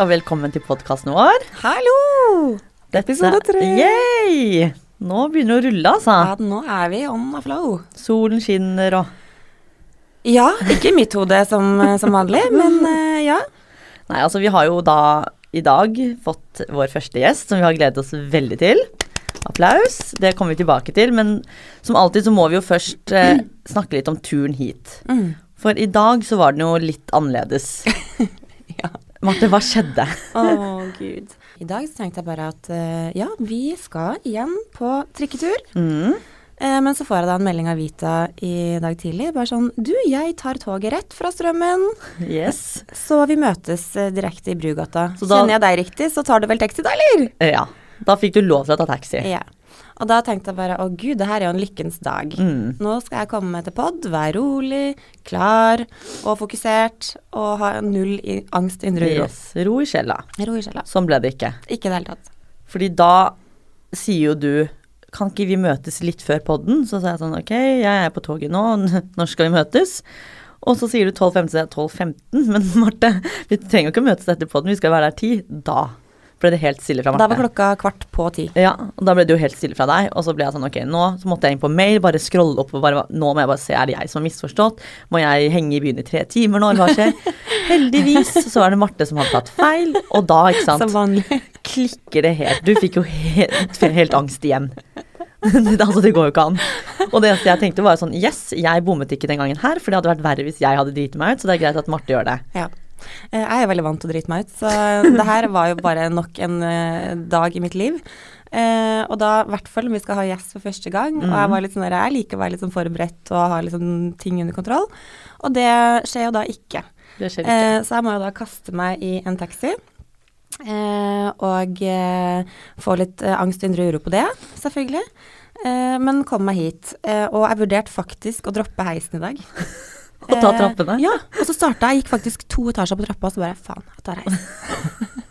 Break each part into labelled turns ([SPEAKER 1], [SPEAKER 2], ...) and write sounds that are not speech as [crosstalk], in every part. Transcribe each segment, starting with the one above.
[SPEAKER 1] og velkommen til podkasten vår.
[SPEAKER 2] Hallo!
[SPEAKER 1] Dette,
[SPEAKER 2] Episode tre.
[SPEAKER 1] Yay! Nå begynner det å rulle, altså.
[SPEAKER 2] Ja, nå er vi on a flow.
[SPEAKER 1] Solen skinner og
[SPEAKER 2] Ja, ikke i mitt hode som, som vanlig, [laughs] men uh, ja.
[SPEAKER 1] Nei, altså vi har jo da i dag fått vår første gjest, som vi har gledet oss veldig til. Applaus. Det kommer vi tilbake til, men som alltid så må vi jo først uh, [clears throat] snakke litt om turen hit.
[SPEAKER 2] Mm.
[SPEAKER 1] For i dag så var den jo litt annerledes. [laughs]
[SPEAKER 2] Ja.
[SPEAKER 1] Marte, hva skjedde? [laughs]
[SPEAKER 2] Å, gud. I dag så tenkte jeg bare at eh, ja, vi skal igjen på trikketur.
[SPEAKER 1] Mm.
[SPEAKER 2] Eh, men så får jeg da en melding av Vita i dag tidlig. Bare sånn Du, jeg tar toget rett fra Strømmen.
[SPEAKER 1] Yes. [laughs]
[SPEAKER 2] Så vi møtes eh, direkte i Brugata.
[SPEAKER 1] Så da-
[SPEAKER 2] Kjenner jeg deg riktig, så tar du vel taxi da, eller?
[SPEAKER 1] Ja. Da fikk du lov til å ta taxi.
[SPEAKER 2] Ja. Og da tenkte jeg bare å gud, det her er jo en lykkens dag.
[SPEAKER 1] Mm.
[SPEAKER 2] Nå skal jeg komme meg til pod, være rolig, klar og fokusert og ha null i angst, indre uro.
[SPEAKER 1] Yes. Ro i sjela.
[SPEAKER 2] Ro i sjela.
[SPEAKER 1] Sånn ble det ikke.
[SPEAKER 2] Ikke i det hele tatt.
[SPEAKER 1] Fordi da sier jo du Kan ikke vi møtes litt før podden? Så sa jeg sånn Ok, jeg er på toget nå, [laughs] når skal vi møtes? Og så sier du 12.15, så er det 12.15. [laughs] Men Marte, vi trenger jo ikke møtes etter podden, vi skal være der ti. Da ble det helt stille fra Marte.
[SPEAKER 2] Da var klokka kvart på ti.
[SPEAKER 1] Ja, og da ble det jo helt stille fra deg, og så ble jeg sånn ok, nå så måtte jeg inn på mail, bare scrolle opp og bare Nå må jeg bare se, er det jeg som har misforstått? Må jeg henge i byen i tre timer nå, eller hva skjer? [laughs] Heldigvis så er det Marte som hadde tatt feil, og da, ikke sant,
[SPEAKER 2] Som vanlig. [laughs]
[SPEAKER 1] klikker det helt. Du fikk jo helt, helt angst igjen. [laughs] altså, det går jo ikke an. Og det eneste jeg tenkte var sånn Yes, jeg bommet ikke den gangen her, for det hadde vært verre hvis jeg hadde driti meg ut, så det er greit at Marte gjør det.
[SPEAKER 2] Ja. Eh, Jeg er veldig vant til å drite meg ut, så det her var jo bare nok en eh, dag i mitt liv. Eh, og da, i hvert fall om vi skal ha gjest for første gang, og jeg var litt sånn der, jeg liker å være litt sånn forberedt og ha liksom ting under kontroll, og det skjer jo da ikke.
[SPEAKER 1] Det skjer ikke.
[SPEAKER 2] Eh, så jeg må jo da kaste meg i en taxi. Eh, og eh, få litt eh, angst og indre uro på det, selvfølgelig. Eh, men kom meg hit. Eh, og jeg vurderte faktisk å droppe heisen i dag.
[SPEAKER 1] Og ta
[SPEAKER 2] Eh,
[SPEAKER 1] trappene?
[SPEAKER 2] Ja. Og så starta jeg, gikk faktisk to etasjer på trappa, og så bare faen, jeg tar heis. [laughs]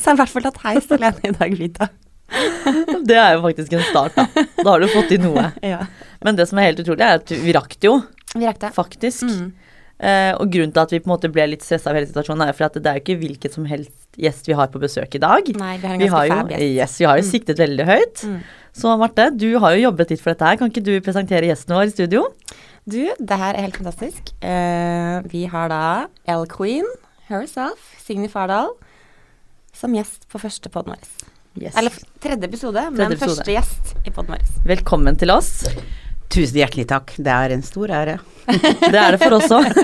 [SPEAKER 2] så jeg har i hvert fall tatt heis alene i dag, Vita.
[SPEAKER 1] Det er jo faktisk en start, da. Da har du fått i noe. [laughs]
[SPEAKER 2] Ja.
[SPEAKER 1] Men det som er helt utrolig, er at vi rakk det jo,
[SPEAKER 2] Vi rakk det.
[SPEAKER 1] faktisk.
[SPEAKER 2] Mm.
[SPEAKER 1] Eh, og grunnen til at vi på en måte ble litt stressa av hele situasjonen, er for at det er jo ikke hvilket som helst gjest vi har på besøk i dag.
[SPEAKER 2] Nei, vi har en
[SPEAKER 1] Vi
[SPEAKER 2] ganske
[SPEAKER 1] har jo,
[SPEAKER 2] gjest.
[SPEAKER 1] yes, vi har jo siktet veldig høyt.
[SPEAKER 2] Mm.
[SPEAKER 1] Så Marte, du har jo jobbet litt for dette her. Kan ikke du presentere gjesten vår i studio?
[SPEAKER 2] Du, det her er helt fantastisk. Uh, vi har da Elle Queen herself, Signy Fardal, som gjest på første podden vår.
[SPEAKER 1] Yes.
[SPEAKER 2] Eller tredje episode, men
[SPEAKER 1] episode.
[SPEAKER 2] første gjest i podden vår.
[SPEAKER 1] Velkommen til oss.
[SPEAKER 3] Tusen hjertelig takk. Det er en stor ære.
[SPEAKER 1] Det er det for oss òg. [laughs]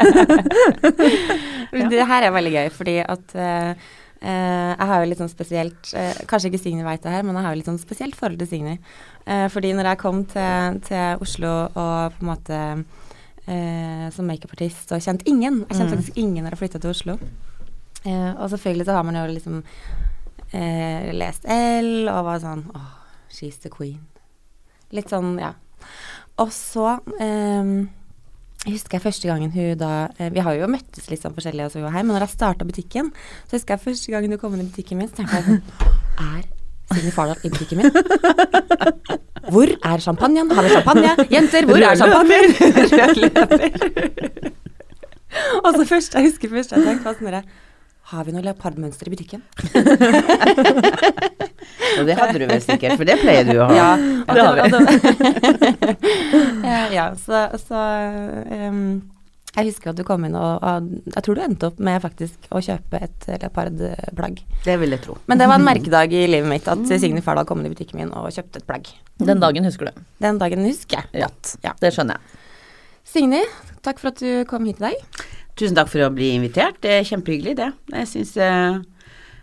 [SPEAKER 2] Det her er veldig gøy, fordi at eh, jeg har jo litt sånn spesielt eh, Kanskje ikke Signy vet det her, men jeg har jo litt sånn spesielt forhold til Signy. Eh, fordi når jeg kom til, til Oslo og på en måte eh, som makeupartist og kjente ingen Jeg kjente
[SPEAKER 1] Mm.
[SPEAKER 2] faktisk ingen når jeg flytta til Oslo. Eh, og selvfølgelig så har man jo liksom eh, lest L og var sånn åh, she's the queen. Litt sånn, ja. Og så eh, jeg husker jeg første gangen hun da eh, Vi har jo møttes litt sånn forskjellig, altså, jeg, men når jeg starta butikken, så husker jeg første gangen hun kom inn i butikken min, så tenkte jeg sånn Er Signe Fardal i butikken min? [laughs] Hvor er champagnen? Har vi champagne? Jenter, hvor er champagnen? Rød løper. [laughs] Og så først, jeg husker først jeg tenkte sånn Har vi noe leopardmønster i butikken? [laughs]
[SPEAKER 3] Og det hadde du vel sikkert, for det pleier du å ha.
[SPEAKER 2] Ja,
[SPEAKER 1] det har vi. [laughs]
[SPEAKER 2] Eh, ja, så, så um, jeg husker at du kom inn og, og jeg tror du endte opp med faktisk å kjøpe et leopardplagg.
[SPEAKER 3] Det vil jeg tro.
[SPEAKER 2] Men det var en merkedag i livet mitt at Signe Fardal kom inn i butikken min og kjøpte et plagg.
[SPEAKER 1] Den dagen husker du.
[SPEAKER 2] Den dagen husker jeg
[SPEAKER 1] Ja.
[SPEAKER 2] Ja.
[SPEAKER 1] Det skjønner jeg.
[SPEAKER 2] Signe, takk for at du kom hit i dag.
[SPEAKER 3] Tusen takk for å bli invitert. Det er kjempehyggelig, det. Jeg syns eh,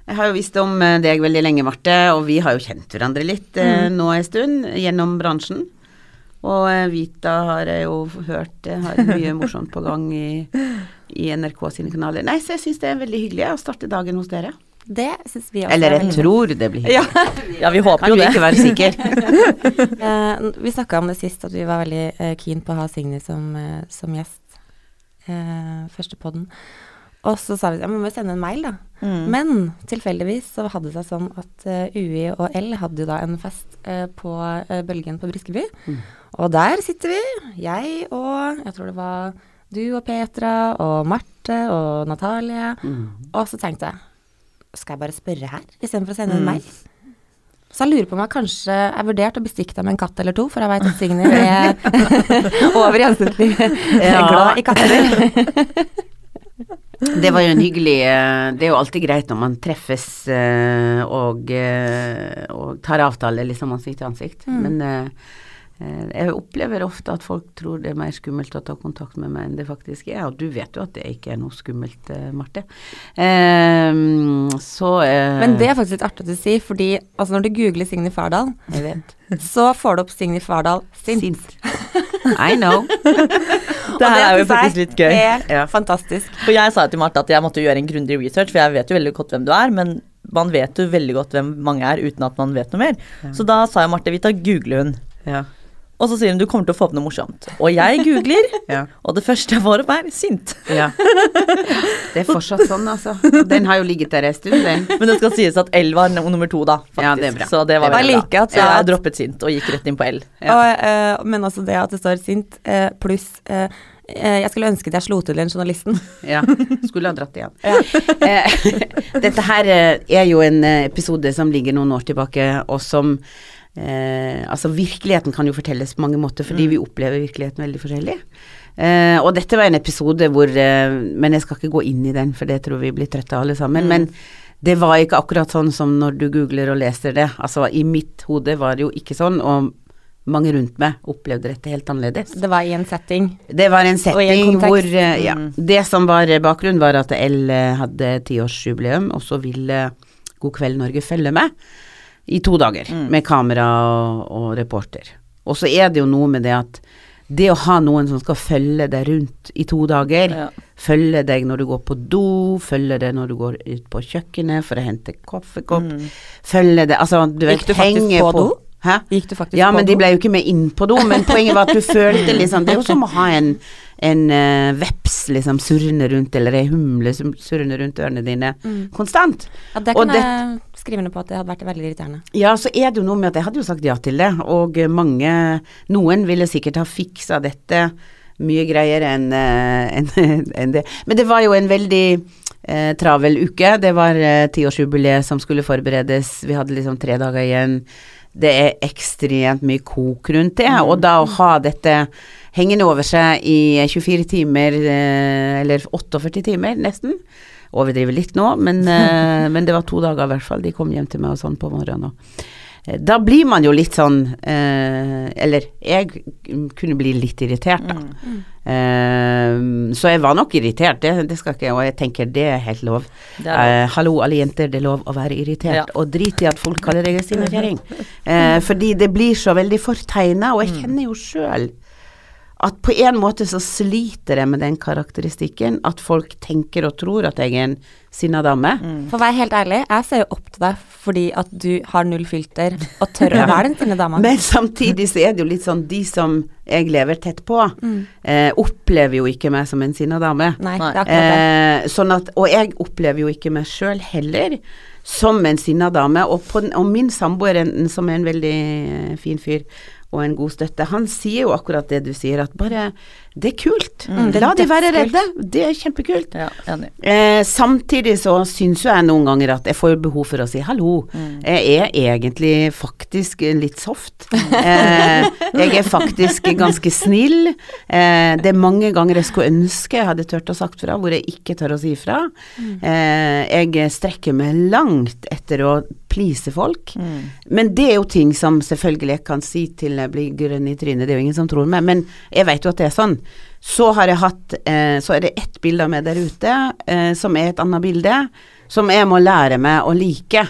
[SPEAKER 3] Jeg har jo visst om eh, deg veldig lenge, Marte, og vi har jo kjent hverandre litt mm. nå en stund gjennom bransjen. Og eh, Vita har jeg jo hørt eh, har mye morsomt på gang i, i NRK sine kanaler. Nei, så jeg syns det er veldig hyggelig å starte dagen hos dere.
[SPEAKER 2] Det syns vi også
[SPEAKER 3] Eller
[SPEAKER 2] er
[SPEAKER 3] jeg tror det blir hyggelig.
[SPEAKER 2] Ja.
[SPEAKER 1] Vi håper
[SPEAKER 3] Kan
[SPEAKER 1] jo det.
[SPEAKER 3] ikke være sikker? [laughs]
[SPEAKER 2] Eh, vi snakka om det sist, at vi var veldig eh, keen på å ha Signe som, eh, som gjest. Eh, første podden. Og så sa vi ja, vi må sende en mail, da.
[SPEAKER 1] Mm.
[SPEAKER 2] Men tilfeldigvis så hadde det seg sånn at uh, UI og L hadde jo da en fest uh, på uh, Bølgen på Briskeby.
[SPEAKER 3] Mm.
[SPEAKER 2] Og der sitter vi, jeg og jeg tror det var du og Petra og Marte og Natalie.
[SPEAKER 3] Mm.
[SPEAKER 2] Og så tenkte jeg skal jeg bare spørre her, istedenfor å sende en mail. Så jeg lurer på om jeg kanskje er vurdert å bestikke deg med en katt eller to, for jeg veit at Signe er [laughs] over gjennomsnittlig
[SPEAKER 3] Ja.
[SPEAKER 2] glad i katter. [laughs]
[SPEAKER 3] Det var jo en hyggelig eh, Det er jo alltid greit når man treffes eh, og, eh, og tar avtale liksom ansikt til ansikt. Men eh, eh, jeg opplever ofte at folk tror det er mer skummelt å ta kontakt med meg enn det faktisk er. Og du vet jo at det ikke er noe skummelt, eh, Marte. Eh, så eh,
[SPEAKER 2] Men det er faktisk litt artig å si, fordi altså, når du googler Signe Fardal, [laughs] så får du opp Signe Fardal sint.
[SPEAKER 3] Sint. I know. [laughs]
[SPEAKER 1] Det [laughs] her er jo faktisk litt gøy.
[SPEAKER 2] er
[SPEAKER 3] Ja.
[SPEAKER 2] fantastisk.
[SPEAKER 1] For jeg sa til Marte at jeg måtte gjøre en grundig research, for jeg vet jo veldig godt hvem du er, men man vet jo veldig godt hvem mange er uten at man vet noe mer. Så da sa jeg Marte, vi tar google hun.
[SPEAKER 3] Ja.
[SPEAKER 1] Og så sier hun du kommer til å få opp noe morsomt. Og jeg googler, [laughs]
[SPEAKER 3] Ja.
[SPEAKER 1] og det første jeg får opp er sint.
[SPEAKER 3] ja. Det er fortsatt sånn, altså. Den har jo ligget der en stund, den.
[SPEAKER 1] Men det skal sies at L var nummer to, da, faktisk.
[SPEAKER 3] Ja, det er bra.
[SPEAKER 1] Så det var
[SPEAKER 2] Det er
[SPEAKER 1] veldig
[SPEAKER 2] like
[SPEAKER 1] bra.
[SPEAKER 2] at-
[SPEAKER 1] Så jeg droppet sint og gikk rett inn på L.
[SPEAKER 3] Ja.
[SPEAKER 2] Og, uh, men også det at det står sint, uh, pluss uh, eh, Jeg skulle ønske at jeg slo til den journalisten.
[SPEAKER 3] Ja, skulle ha dratt igjen. [laughs] Eh, [laughs] Dette her er jo en episode som ligger noen år tilbake, og som eh, Altså, virkeligheten kan jo fortelles på mange måter, fordi vi opplever virkeligheten veldig forskjellig. Eh, og dette var en episode hvor eh, Men jeg skal ikke gå inn i den, for det tror vi blir trøtte av alle sammen. Men det var ikke akkurat sånn som når du googler og leser det. Altså, i mitt hode var det jo ikke sånn, og mange rundt meg opplevde dette helt annerledes.
[SPEAKER 2] Det var i en setting.
[SPEAKER 3] Det var en
[SPEAKER 2] en
[SPEAKER 3] setting
[SPEAKER 2] kontekst.
[SPEAKER 3] hvor eh, ja, Det som var bakgrunnen, var at L eh, hadde tiårsjubileum, og så ville God kveld Norge følge med i to dager, med kamera og, og reporter. Og så er det jo noe med det at det å ha noen som skal følge deg rundt i to dager,
[SPEAKER 1] Ja.
[SPEAKER 3] følge deg når du går på do, følge deg når du går ut på kjøkkenet for å hente kaffekopp, følge deg Altså, du vet, henge
[SPEAKER 2] på, på do?
[SPEAKER 3] Hæ?
[SPEAKER 2] Gikk du faktisk
[SPEAKER 3] Ja,
[SPEAKER 2] på
[SPEAKER 3] men de ble jo ikke med inn på do, men poenget var at du [laughs] følte liksom Det er jo som å ha en, en uh, veps liksom surrende rundt, eller ei humle som surrende rundt ørene dine konstant.
[SPEAKER 2] Ja, det
[SPEAKER 3] Og
[SPEAKER 2] kan
[SPEAKER 3] det-
[SPEAKER 2] jeg skrive under på at det hadde vært veldig irriterende.
[SPEAKER 3] Ja, så er det jo noe med at jeg hadde jo sagt ja til det, og eh, mange Noen ville sikkert ha fiksa dette mye greiere enn en, enn- [laughs] enn det. Men det var jo en veldig eh, travel uke. Det var eh, tiårsjubileet som skulle forberedes. Vi hadde liksom tre dager igjen. Det er ekstremt mye kok rundt det, og da å ha dette hengende over seg i 24 timer, eh, eller 48 timer nesten, overdriver litt nå, men, eh, men det var to dager i hvert fall. De kom hjem til meg og sånn på morgenen. Eh, da blir man jo litt sånn eh, Eller jeg kunne bli litt irritert, da. Eh, så jeg var nok irritert, det, det skal ikke Og jeg tenker det er helt lov.
[SPEAKER 1] Er lov.
[SPEAKER 3] Eh, hallo, alle jenter, det er lov å være irritert.
[SPEAKER 1] Ja.
[SPEAKER 3] Og drit i at folk kaller deg en sinnakjerring. Eh, fordi det blir så veldig fortegna, og jeg kjenner jo sjøl at på en måte så sliter jeg med den karakteristikken at folk tenker og tror at jeg er en sinna dame.
[SPEAKER 2] For å være helt ærlig, jeg ser jo opp til deg fordi at du har null filter og tør å [laughs] være den sinne dama.
[SPEAKER 3] Men samtidig så er det jo litt sånn de som jeg lever tett på, eh, opplever jo ikke meg som en sinna dame.
[SPEAKER 2] Nei, det er akkurat det.
[SPEAKER 3] Eh, sånn at, og jeg opplever jo ikke meg sjøl heller som en sinna dame. Og, på, den- og min samboer, som er en veldig eh, fin fyr og en god støtte, han sier jo akkurat det du sier, at bare det er kult.
[SPEAKER 2] det er
[SPEAKER 3] La de være redde. Det er kjempekult.
[SPEAKER 1] Ja.
[SPEAKER 3] Eh, samtidig så syns jo jeg noen ganger at jeg får behov for å si hallo. Jeg er egentlig faktisk litt soft. Eh, jeg er faktisk ganske snill. Eh, det er mange ganger jeg skulle ønske jeg hadde turt å sagt fra, hvor jeg ikke tør å si fra. Eh, jeg strekker meg langt etter å please folk. Men det er jo ting som selvfølgelig jeg kan si til jeg blir grønn i trynet, det er jo ingen som tror meg, men jeg vet jo at det er sånn. Så har jeg hatt eh, Så er det ett bilde av meg der ute eh, som er et annet bilde, som jeg må lære meg å like.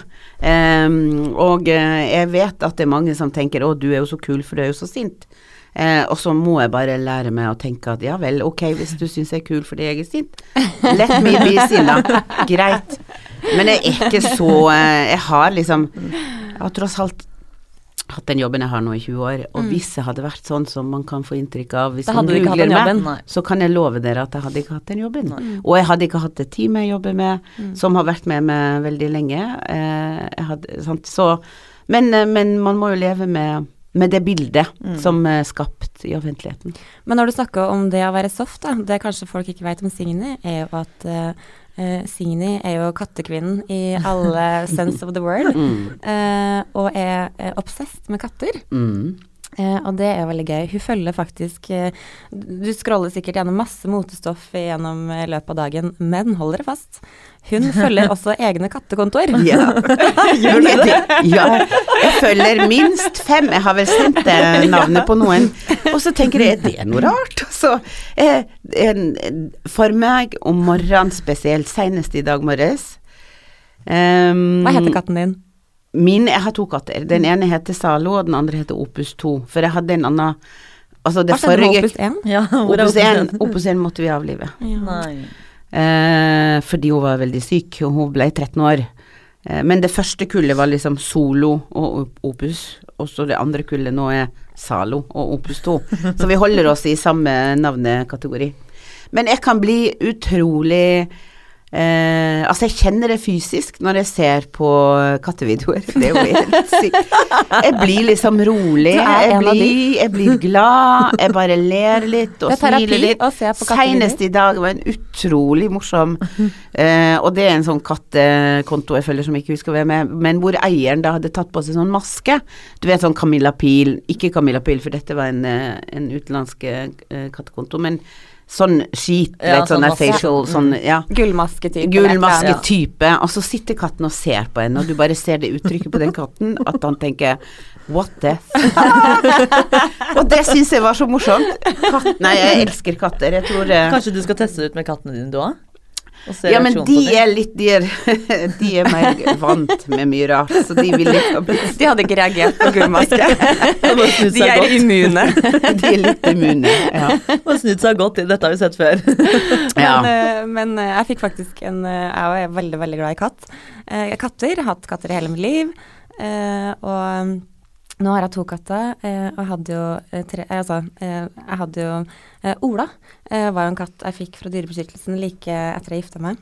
[SPEAKER 3] Ehm, og eh, jeg vet at det er mange som tenker 'Å, du er jo så kul, for du er jo så sint'. Eh, og så må jeg bare lære meg å tenke at ja vel, ok, hvis du syns jeg er kul fordi jeg er sint, let me be sinna. Greit. Men jeg er ikke så eh, Jeg har liksom Jeg har tross alt hatt den jobben jeg har nå i 20 år, og hvis jeg hadde vært sånn som man kan få inntrykk av hvis man googler meg, så kan jeg love dere at jeg hadde ikke hatt den jobben. Og jeg hadde ikke hatt et team jeg jobber med, som har vært med meg veldig lenge. Eh, hadde, sant? Så, men, eh, men man må jo leve med, med det bildet som er skapt i offentligheten.
[SPEAKER 2] Men når du snakker om det å være soft, da, det kanskje folk ikke vet om Signe, er jo at eh, eh, Signy er jo kattekvinnen i alle sense of the word, eh, og er eh, obsessed med katter.
[SPEAKER 3] Mm.
[SPEAKER 2] Eh, og det er veldig gøy. Hun følger faktisk eh, Du scroller sikkert gjennom masse motestoff gjennom eh, løpet av dagen, men hold dere fast. Hun følger også [laughs] egne kattekontoer.
[SPEAKER 3] Ja. [laughs] Gjør du det? Ja. Jeg følger minst fem. Jeg har vel sendt eh, [laughs] navnet på noen. Og så tenker jeg, er det noe rart? Så, eh, for meg om morgenen spesielt, senest i dag morges um,
[SPEAKER 2] Hva heter katten din?
[SPEAKER 3] Min, jeg har to katter. Den ene heter Zalo, og den andre heter Opus 2. For jeg hadde en annen Altså det
[SPEAKER 2] Hva
[SPEAKER 3] forrige
[SPEAKER 2] Opus 1?
[SPEAKER 1] Ja, [laughs] hvor
[SPEAKER 3] Opus 1,
[SPEAKER 1] Opus 1? [laughs]
[SPEAKER 3] Opus 1 måtte vi avlive.
[SPEAKER 1] Ja.
[SPEAKER 3] Eh, fordi hun var veldig syk, og hun ble 13 år. Eh, men det første kullet var liksom Solo og Opus, og så det andre kullet nå er Zalo og Opus 2. [laughs] Så vi holder oss i samme navnekategori. Men jeg kan bli utrolig eh, Altså, jeg kjenner det fysisk når jeg ser på kattevideoer. [laughs] Det er jo helt sykt. Jeg blir liksom rolig. Jeg blir, jeg blir glad. Jeg bare ler litt [laughs] og
[SPEAKER 2] er
[SPEAKER 3] smiler litt.
[SPEAKER 2] å se på kattevideoer.
[SPEAKER 3] Senest i dag var en utrolig morsom eh, Og det er en sånn kattekonto jeg følger som ikke husker hvem er, men hvor eieren da hadde tatt på seg sånn maske. Du vet sånn Camilla Pil, ikke Camilla Pil, for dette var en, eh, en utenlandsk eh, kattekonto, men sånn skit,
[SPEAKER 1] Ja,
[SPEAKER 3] litt sånn,
[SPEAKER 1] sånn
[SPEAKER 3] facial, sånn, ja.
[SPEAKER 2] Gullmasketype.
[SPEAKER 3] Gullmasketype, og så sitter katten og ser på henne, og du bare ser det uttrykket på den katten, at han tenker What the [laughs] Og det syns jeg var så morsomt. Katt, nei, jeg elsker katter. Jeg tror eh,
[SPEAKER 1] Kanskje du skal teste det ut med kattene dine, du òg?
[SPEAKER 3] Ja, men de er litt De er, [laughs] de er mer vant med mye rart, så de vil ikke
[SPEAKER 2] De hadde ikke reagert på gullmaske. [laughs] De er
[SPEAKER 1] godt.
[SPEAKER 2] immune. [laughs]
[SPEAKER 3] De er litt immune. Ja.
[SPEAKER 1] Og snudd seg godt inn, dette har vi sett før.
[SPEAKER 3] ja.
[SPEAKER 2] Men, eh, men eh, jeg fikk faktisk en eh, Jeg er veldig, veldig glad i katt. Eh, katter. Jeg har hatt katter i hele mitt liv. Eh, og nå har jeg to katter. Eh, og jeg hadde jo eh, tre eh, Altså, jeg hadde jo Ola var jo en katt jeg fikk fra Dyrebeskyttelsen like etter jeg gifta meg.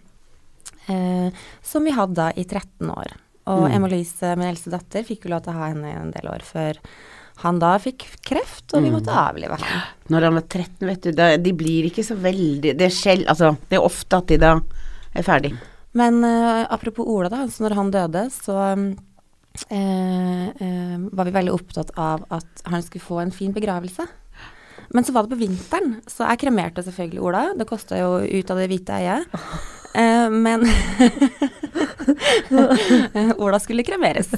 [SPEAKER 2] Som vi hadde da i 13 år. Og
[SPEAKER 3] Mm.
[SPEAKER 2] Emma Louise, min eldste datter, fikk jo lov til å ha henne en del år før han da fikk kreft, og vi
[SPEAKER 3] Mm.
[SPEAKER 2] måtte avlive han.
[SPEAKER 3] Når han var 13, vet du, da, de blir ikke så veldig Det er skjell, altså, det er ofte at de da er ferdig.
[SPEAKER 2] Men uh, apropos Ola, da. Så når han døde, så var vi veldig opptatt av at han skulle få en fin begravelse. Men så var det på vinteren, så jeg kremerte selvfølgelig Ola. Det kosta jo ut av det hvite øyet. Eh, men [laughs] Ola skulle kremeres.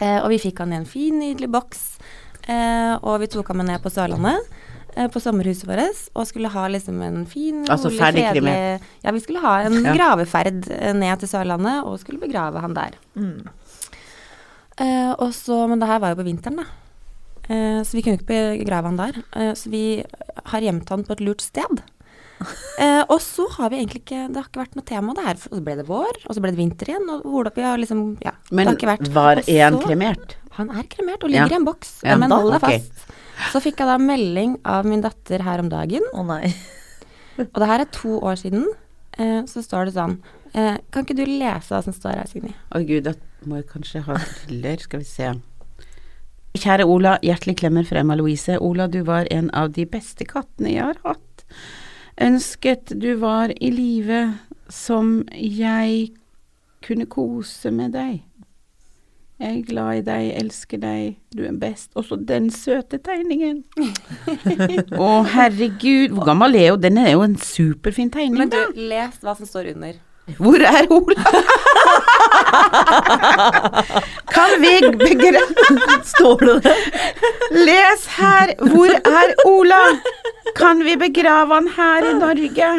[SPEAKER 2] Eh, og vi fikk han i en fin, nydelig boks. Eh, og vi tok han med ned på Sørlandet. eh, På sommerhuset vårt, og skulle ha liksom en fin,
[SPEAKER 3] Altså ferdig
[SPEAKER 2] fredelig. Ja, vi skulle ha en graveferd eh, ned til Sørlandet, og skulle begrave han der.
[SPEAKER 1] Mm.
[SPEAKER 2] Eh, og så, men det her var jo på vinteren, da. Eh, så vi kunne ikke begrave han der. Eh, så vi har gjemt han på et lurt sted. [laughs] Eh, og så har vi egentlig ikke Det har ikke vært noe tema der. Og så ble det vår, og så ble det vinter igjen, og hvordan vi har liksom Ja,
[SPEAKER 3] Men var
[SPEAKER 2] én
[SPEAKER 3] kremert?
[SPEAKER 2] Han er kremert og ligger
[SPEAKER 3] Ja.
[SPEAKER 2] i en boks.
[SPEAKER 3] Ja,
[SPEAKER 2] men hold deg
[SPEAKER 3] ok.
[SPEAKER 2] fast. Så fikk jeg da melding av min datter her om dagen,
[SPEAKER 1] Å nei.
[SPEAKER 2] og det her er to år siden. Eh, så står det sånn eh, Kan ikke du lese hva som står her, Signy?
[SPEAKER 3] Å gud, da må jeg kanskje ha briller, skal vi se. Kjære Ola, hjertelig klemmer fra Emma Louise. Ola, du var en av de beste kattene jeg har hatt. Ønsket du var i live som jeg kunne kose med deg. Jeg er glad i deg, elsker deg, du er best. Også den søte tegningen. [laughs] Å herregud, hvor gammel er hun? Den er jo en superfin tegning,
[SPEAKER 2] Men du, les hva som står under.
[SPEAKER 3] Hvor er Ola? kan vi begrave
[SPEAKER 1] Står det det?
[SPEAKER 3] Les her, hvor er Ola? Kan vi begrave han her i Norge?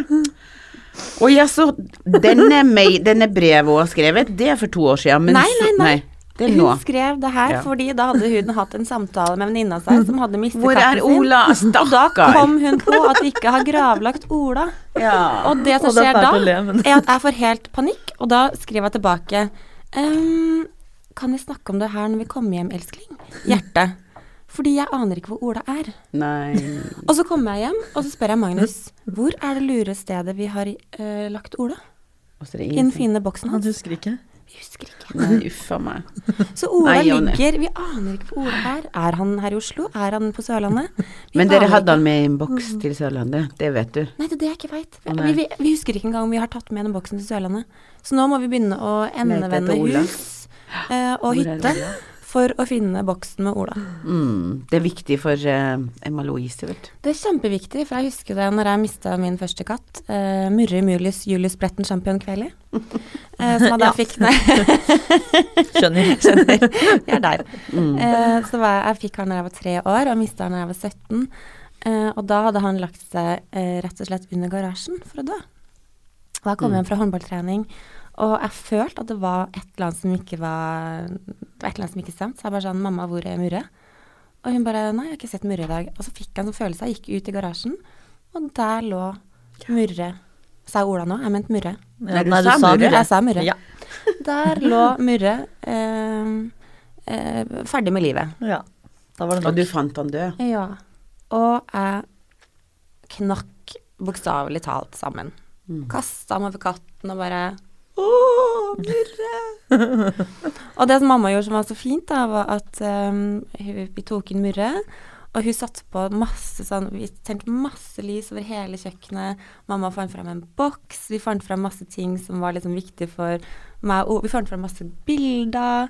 [SPEAKER 3] Og ja, så denne, denne brevet hun har skrevet, det er for to år siden. Men
[SPEAKER 2] Nei, nei, nei.
[SPEAKER 3] det er nå.
[SPEAKER 2] Hun skrev det her
[SPEAKER 3] Ja.
[SPEAKER 2] fordi da hadde hun hatt en samtale med venninna si som hadde mistet
[SPEAKER 3] Hvor er
[SPEAKER 2] katten sin.
[SPEAKER 3] Ola?
[SPEAKER 2] Og da kom hun på at de ikke har gravlagt Ola.
[SPEAKER 3] Ja.
[SPEAKER 2] Og det som
[SPEAKER 1] Og er
[SPEAKER 2] skjer da, er at jeg får helt panikk, og da skriver jeg tilbake um, Kan vi snakke om det her når vi kommer hjem, elskling? Hjerte. Fordi jeg aner ikke hvor Ola er.
[SPEAKER 3] Nei
[SPEAKER 2] Og så kommer jeg hjem, og så spør jeg Magnus hvor er det lure stedet vi har uh, lagt Ola?
[SPEAKER 3] Og så er det
[SPEAKER 2] I den fine boksen
[SPEAKER 1] Han husker ikke.
[SPEAKER 2] Vi husker ikke.
[SPEAKER 3] Nei, uff a meg.
[SPEAKER 2] Så Ola
[SPEAKER 3] Nei, Jonny.
[SPEAKER 2] ligger Vi aner ikke hvor Ola er. Er han her i Oslo? Er han på Sørlandet? [laughs] Vi
[SPEAKER 3] Men dere
[SPEAKER 2] aner
[SPEAKER 3] hadde
[SPEAKER 2] ikke.
[SPEAKER 3] han med i en boks til Sørlandet, det vet du.
[SPEAKER 2] Nei, det er det jeg ikke veit. Vi, vi, vi husker ikke engang om vi har tatt med den boksen til Sørlandet. Så nå må vi begynne å endevende hus eh, og hytte? For å finne boksen med Ola.
[SPEAKER 3] Mm, det er viktig for uh, Emma Louise, vet.
[SPEAKER 2] Det er kjempeviktig, for jeg husker det når jeg mista min første katt, uh, Murre Mulius Julius Bretten Champion Kveli. Uh, som jeg da [laughs]
[SPEAKER 1] Ja.
[SPEAKER 2] fikk Nei, [laughs]
[SPEAKER 1] Skjønner.
[SPEAKER 2] skjønner. Jeg er der.
[SPEAKER 3] Mm.
[SPEAKER 2] Uh, så var jeg, jeg fikk han da jeg var tre år, og mista han da jeg var 17. Uh, og da hadde han lagt seg eh, rett og slett under garasjen for å dø. Og jeg kom
[SPEAKER 3] Mm.
[SPEAKER 2] hjem fra håndballtrening, og jeg følte at det var et eller annet som ikke var Det var et eller annet som ikke stemte. Så jeg bare sånn 'Mamma, hvor er Murre?' Og hun bare 'Nei, jeg har ikke sett Murre i dag'. Og så fikk jeg en sånn følelse. Jeg gikk ut i garasjen, og der lå Murre. Sa jeg Ola nå? Jeg mente Murre.
[SPEAKER 3] Nei, du sa Murre.
[SPEAKER 2] Jeg sa Murre.
[SPEAKER 1] Ja. [laughs]
[SPEAKER 2] Der lå Murre eh, eh, ferdig med livet.
[SPEAKER 1] ja. Da var det
[SPEAKER 3] Og du fant han død.
[SPEAKER 2] Ja. Og jeg knakk bokstavelig talt sammen.
[SPEAKER 3] Mm.
[SPEAKER 2] Kasta meg over katten og bare Å, Murre! [laughs] og det som mamma gjorde som var så fint, da, var at um, vi tok inn Murre. Og hun satte på masse sånn Vi tente masse lys over hele kjøkkenet. Mamma fant fram en boks. Vi fant fram masse ting som var liksom viktig for meg. Og vi fant fram masse bilder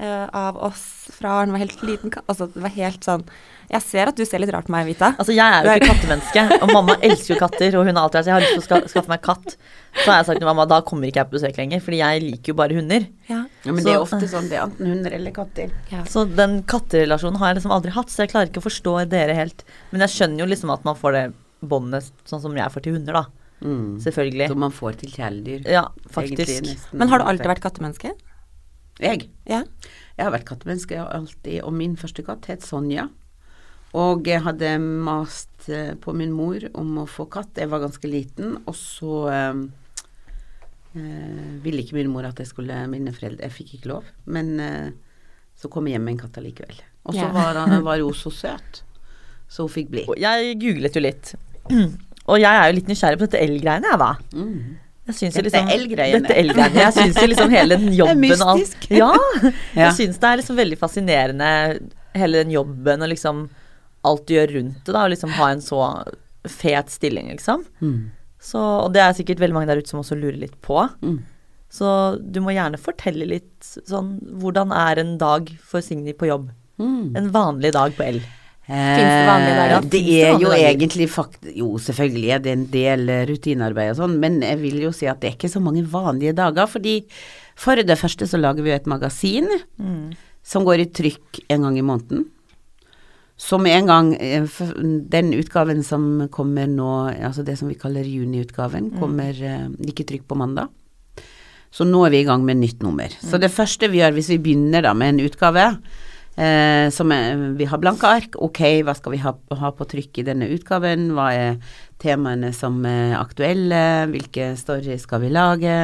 [SPEAKER 2] eh, av oss fra han var helt liten. Altså, det var helt sånn Jeg ser at du ser litt rart på meg, Vita.
[SPEAKER 1] Altså, jeg er jo ikke kattemenneske, og mamma elsker jo katter, og hun har alltid vært jeg har lyst til å ska skaffe meg katt. Så har jeg sagt til mamma, da kommer ikke jeg på besøk lenger, fordi jeg liker jo bare hunder.
[SPEAKER 2] Ja.
[SPEAKER 3] Ja, men det er
[SPEAKER 1] Så-
[SPEAKER 3] ofte sånn, det er enten hunder eller katter.
[SPEAKER 2] ja.
[SPEAKER 1] Så den katterelasjonen har jeg liksom aldri hatt, så jeg klarer ikke å forstå dere helt. Men jeg skjønner jo liksom at man får det båndet sånn som jeg får til hunder, da.
[SPEAKER 3] Mm.
[SPEAKER 1] Selvfølgelig.
[SPEAKER 3] Som man får til kjæledyr.
[SPEAKER 1] Ja, faktisk.
[SPEAKER 3] Egentlig,
[SPEAKER 2] Men har du alltid vært kattemenneske?
[SPEAKER 3] Jeg?
[SPEAKER 2] Ja.
[SPEAKER 3] Jeg har vært kattemenneske alltid, og min første katt het Sonja. Og jeg hadde mast eh, på min mor om å få katt. Jeg var ganske liten, og så eh, eh, ville ikke min mor at jeg skulle Mine foreldre Jeg fikk ikke lov. Men eh, så kom jeg hjem med en katt allikevel. Og så
[SPEAKER 2] Ja.
[SPEAKER 3] var, han- [laughs] var hun så søt, så hun fikk bli.
[SPEAKER 1] Jeg googlet jo litt. [clears throat] Og jeg er jo litt nysgjerrig på dette el-greiene, jeg, da.
[SPEAKER 3] Mm. Dette
[SPEAKER 1] liksom
[SPEAKER 3] el-greiene.
[SPEAKER 1] Dette el-greiene. Jeg syns liksom hele den [laughs] jobben og alt
[SPEAKER 3] mystisk.
[SPEAKER 1] Ja. [laughs]
[SPEAKER 3] Ja.
[SPEAKER 1] Jeg syns det er liksom veldig fascinerende, hele den jobben og liksom alt du gjør rundt det, da. Og liksom ha en så fet stilling, liksom.
[SPEAKER 3] Mm.
[SPEAKER 1] Så, og det er sikkert veldig mange der ute som også lurer litt på.
[SPEAKER 3] Mm.
[SPEAKER 1] Så du må gjerne fortelle litt sånn Hvordan er en dag for Signy på jobb?
[SPEAKER 3] Mm.
[SPEAKER 1] En vanlig dag på L.
[SPEAKER 2] Finnes det vanlige?
[SPEAKER 3] Eh, Det
[SPEAKER 1] Finnes det
[SPEAKER 3] er jo egentlig fakt... Jo, selvfølgelig er det en del eh, rutinearbeid og sånn, men jeg vil jo si at det er ikke så mange vanlige dager, fordi for det første så lager vi jo et magasin
[SPEAKER 1] Mm.
[SPEAKER 3] som går i trykk en gang i måneden. Så med en gang eh, Den utgaven som kommer nå, altså det som vi kaller juniutgaven, kommer mm. ikke trykk på mandag. Så nå er vi i gang med nytt nummer. Så det første vi gjør hvis vi begynner da med en utgave, eh, som er, vi har blanke ark, ok, hva skal vi ha, ha på trykk i denne utgaven, hva er temaene som er aktuelle, hvilke story skal vi lage,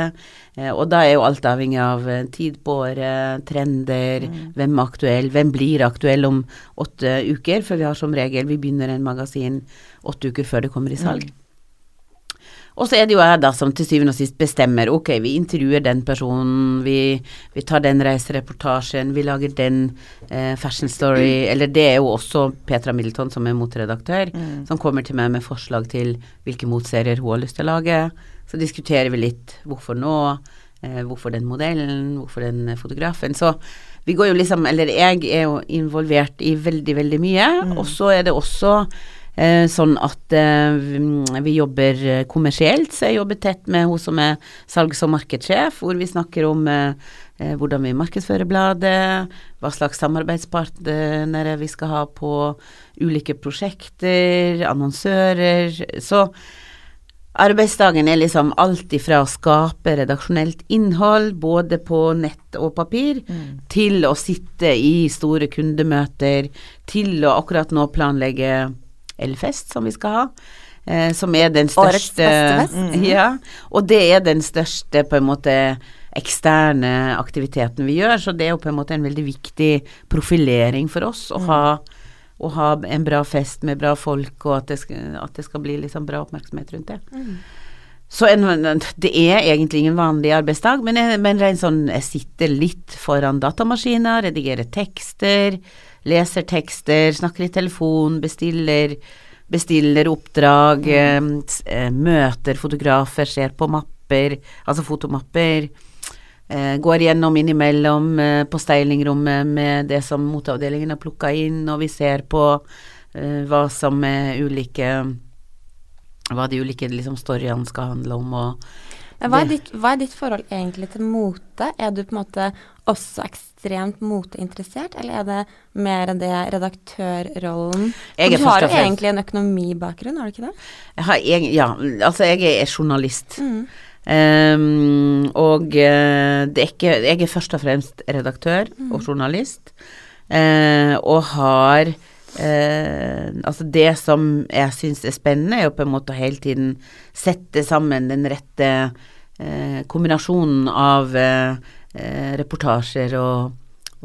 [SPEAKER 3] eh, og da er jo alt avhengig av eh, tid på året, trender, hvem er aktuell, hvem blir aktuell om åtte uker, for vi har som regel, vi begynner en magasin åtte uker før det kommer i salg. Og så er det jo jeg da som til syvende og sist bestemmer, ok, vi intervjuer den personen, vi, vi tar den reisereportasjen, vi lager den eh, fashion story, eller det er jo også Petra Middleton som er motredaktør, som kommer til meg med forslag til hvilke motserier hun har lyst til å lage. Så diskuterer vi litt hvorfor nå, eh, hvorfor den modellen, hvorfor den fotografen. Så vi går jo liksom, eller jeg er jo involvert i veldig, veldig mye, og så er det også sånn at eh, vi- jobber eh, kommersielt, så jeg jobber tett med hun som er salgs- og markedssjef, hvor vi snakker om eh, eh, hvordan vi markedsfører bladet, hva slags samarbeidspartnere vi skal ha på ulike prosjekter, annonsører. Så arbeidsdagen er liksom alt ifra å skape redaksjonelt innhold, både på nett og papir, til å sitte i store kundemøter, til å akkurat nå planlegge Elfest, som vi skal ha. Eh, som er den
[SPEAKER 2] Årets
[SPEAKER 3] største
[SPEAKER 2] beste fest.
[SPEAKER 3] Ja, og det er den største på en måte eksterne aktiviteten vi gjør, så det er jo på en måte en veldig viktig profilering for oss å ha, å ha en bra fest med bra folk, og at det skal, at det skal bli liksom bra oppmerksomhet rundt det. så en, det er egentlig ingen vanlig arbeidsdag, men, jeg, men sånn, jeg sitter litt foran datamaskiner, redigerer tekster, leser tekster, snakker i telefon, bestiller, bestiller oppdrag, mm. eh, møter fotografer, ser på mapper, altså fotomapper. Eh, går gjennom innimellom eh, på stylingrommet med det som moteavdelingen har plukka inn, og vi ser på eh, hva som er ulike Hva de ulike liksom, storyene skal handle om, og
[SPEAKER 2] hva, er ditt, hva er ditt forhold egentlig til mote? Er du på en måte også ekstremt moteinteressert, eller er det mer det redaktørrollen?
[SPEAKER 3] Jeg er
[SPEAKER 2] du har jo egentlig en økonomibakgrunn, har du ikke det?
[SPEAKER 3] Jeg har jeg, ja, altså jeg er journalist.
[SPEAKER 2] Mm.
[SPEAKER 3] Um, og eh, det er ikke Jeg er først og fremst redaktør
[SPEAKER 2] Mm.
[SPEAKER 3] og journalist, uh, og har eh, Altså det som jeg syns er spennende, er jo på en måte å hele tiden sette sammen den rette eh, kombinasjonen av eh, eh, reportasjer og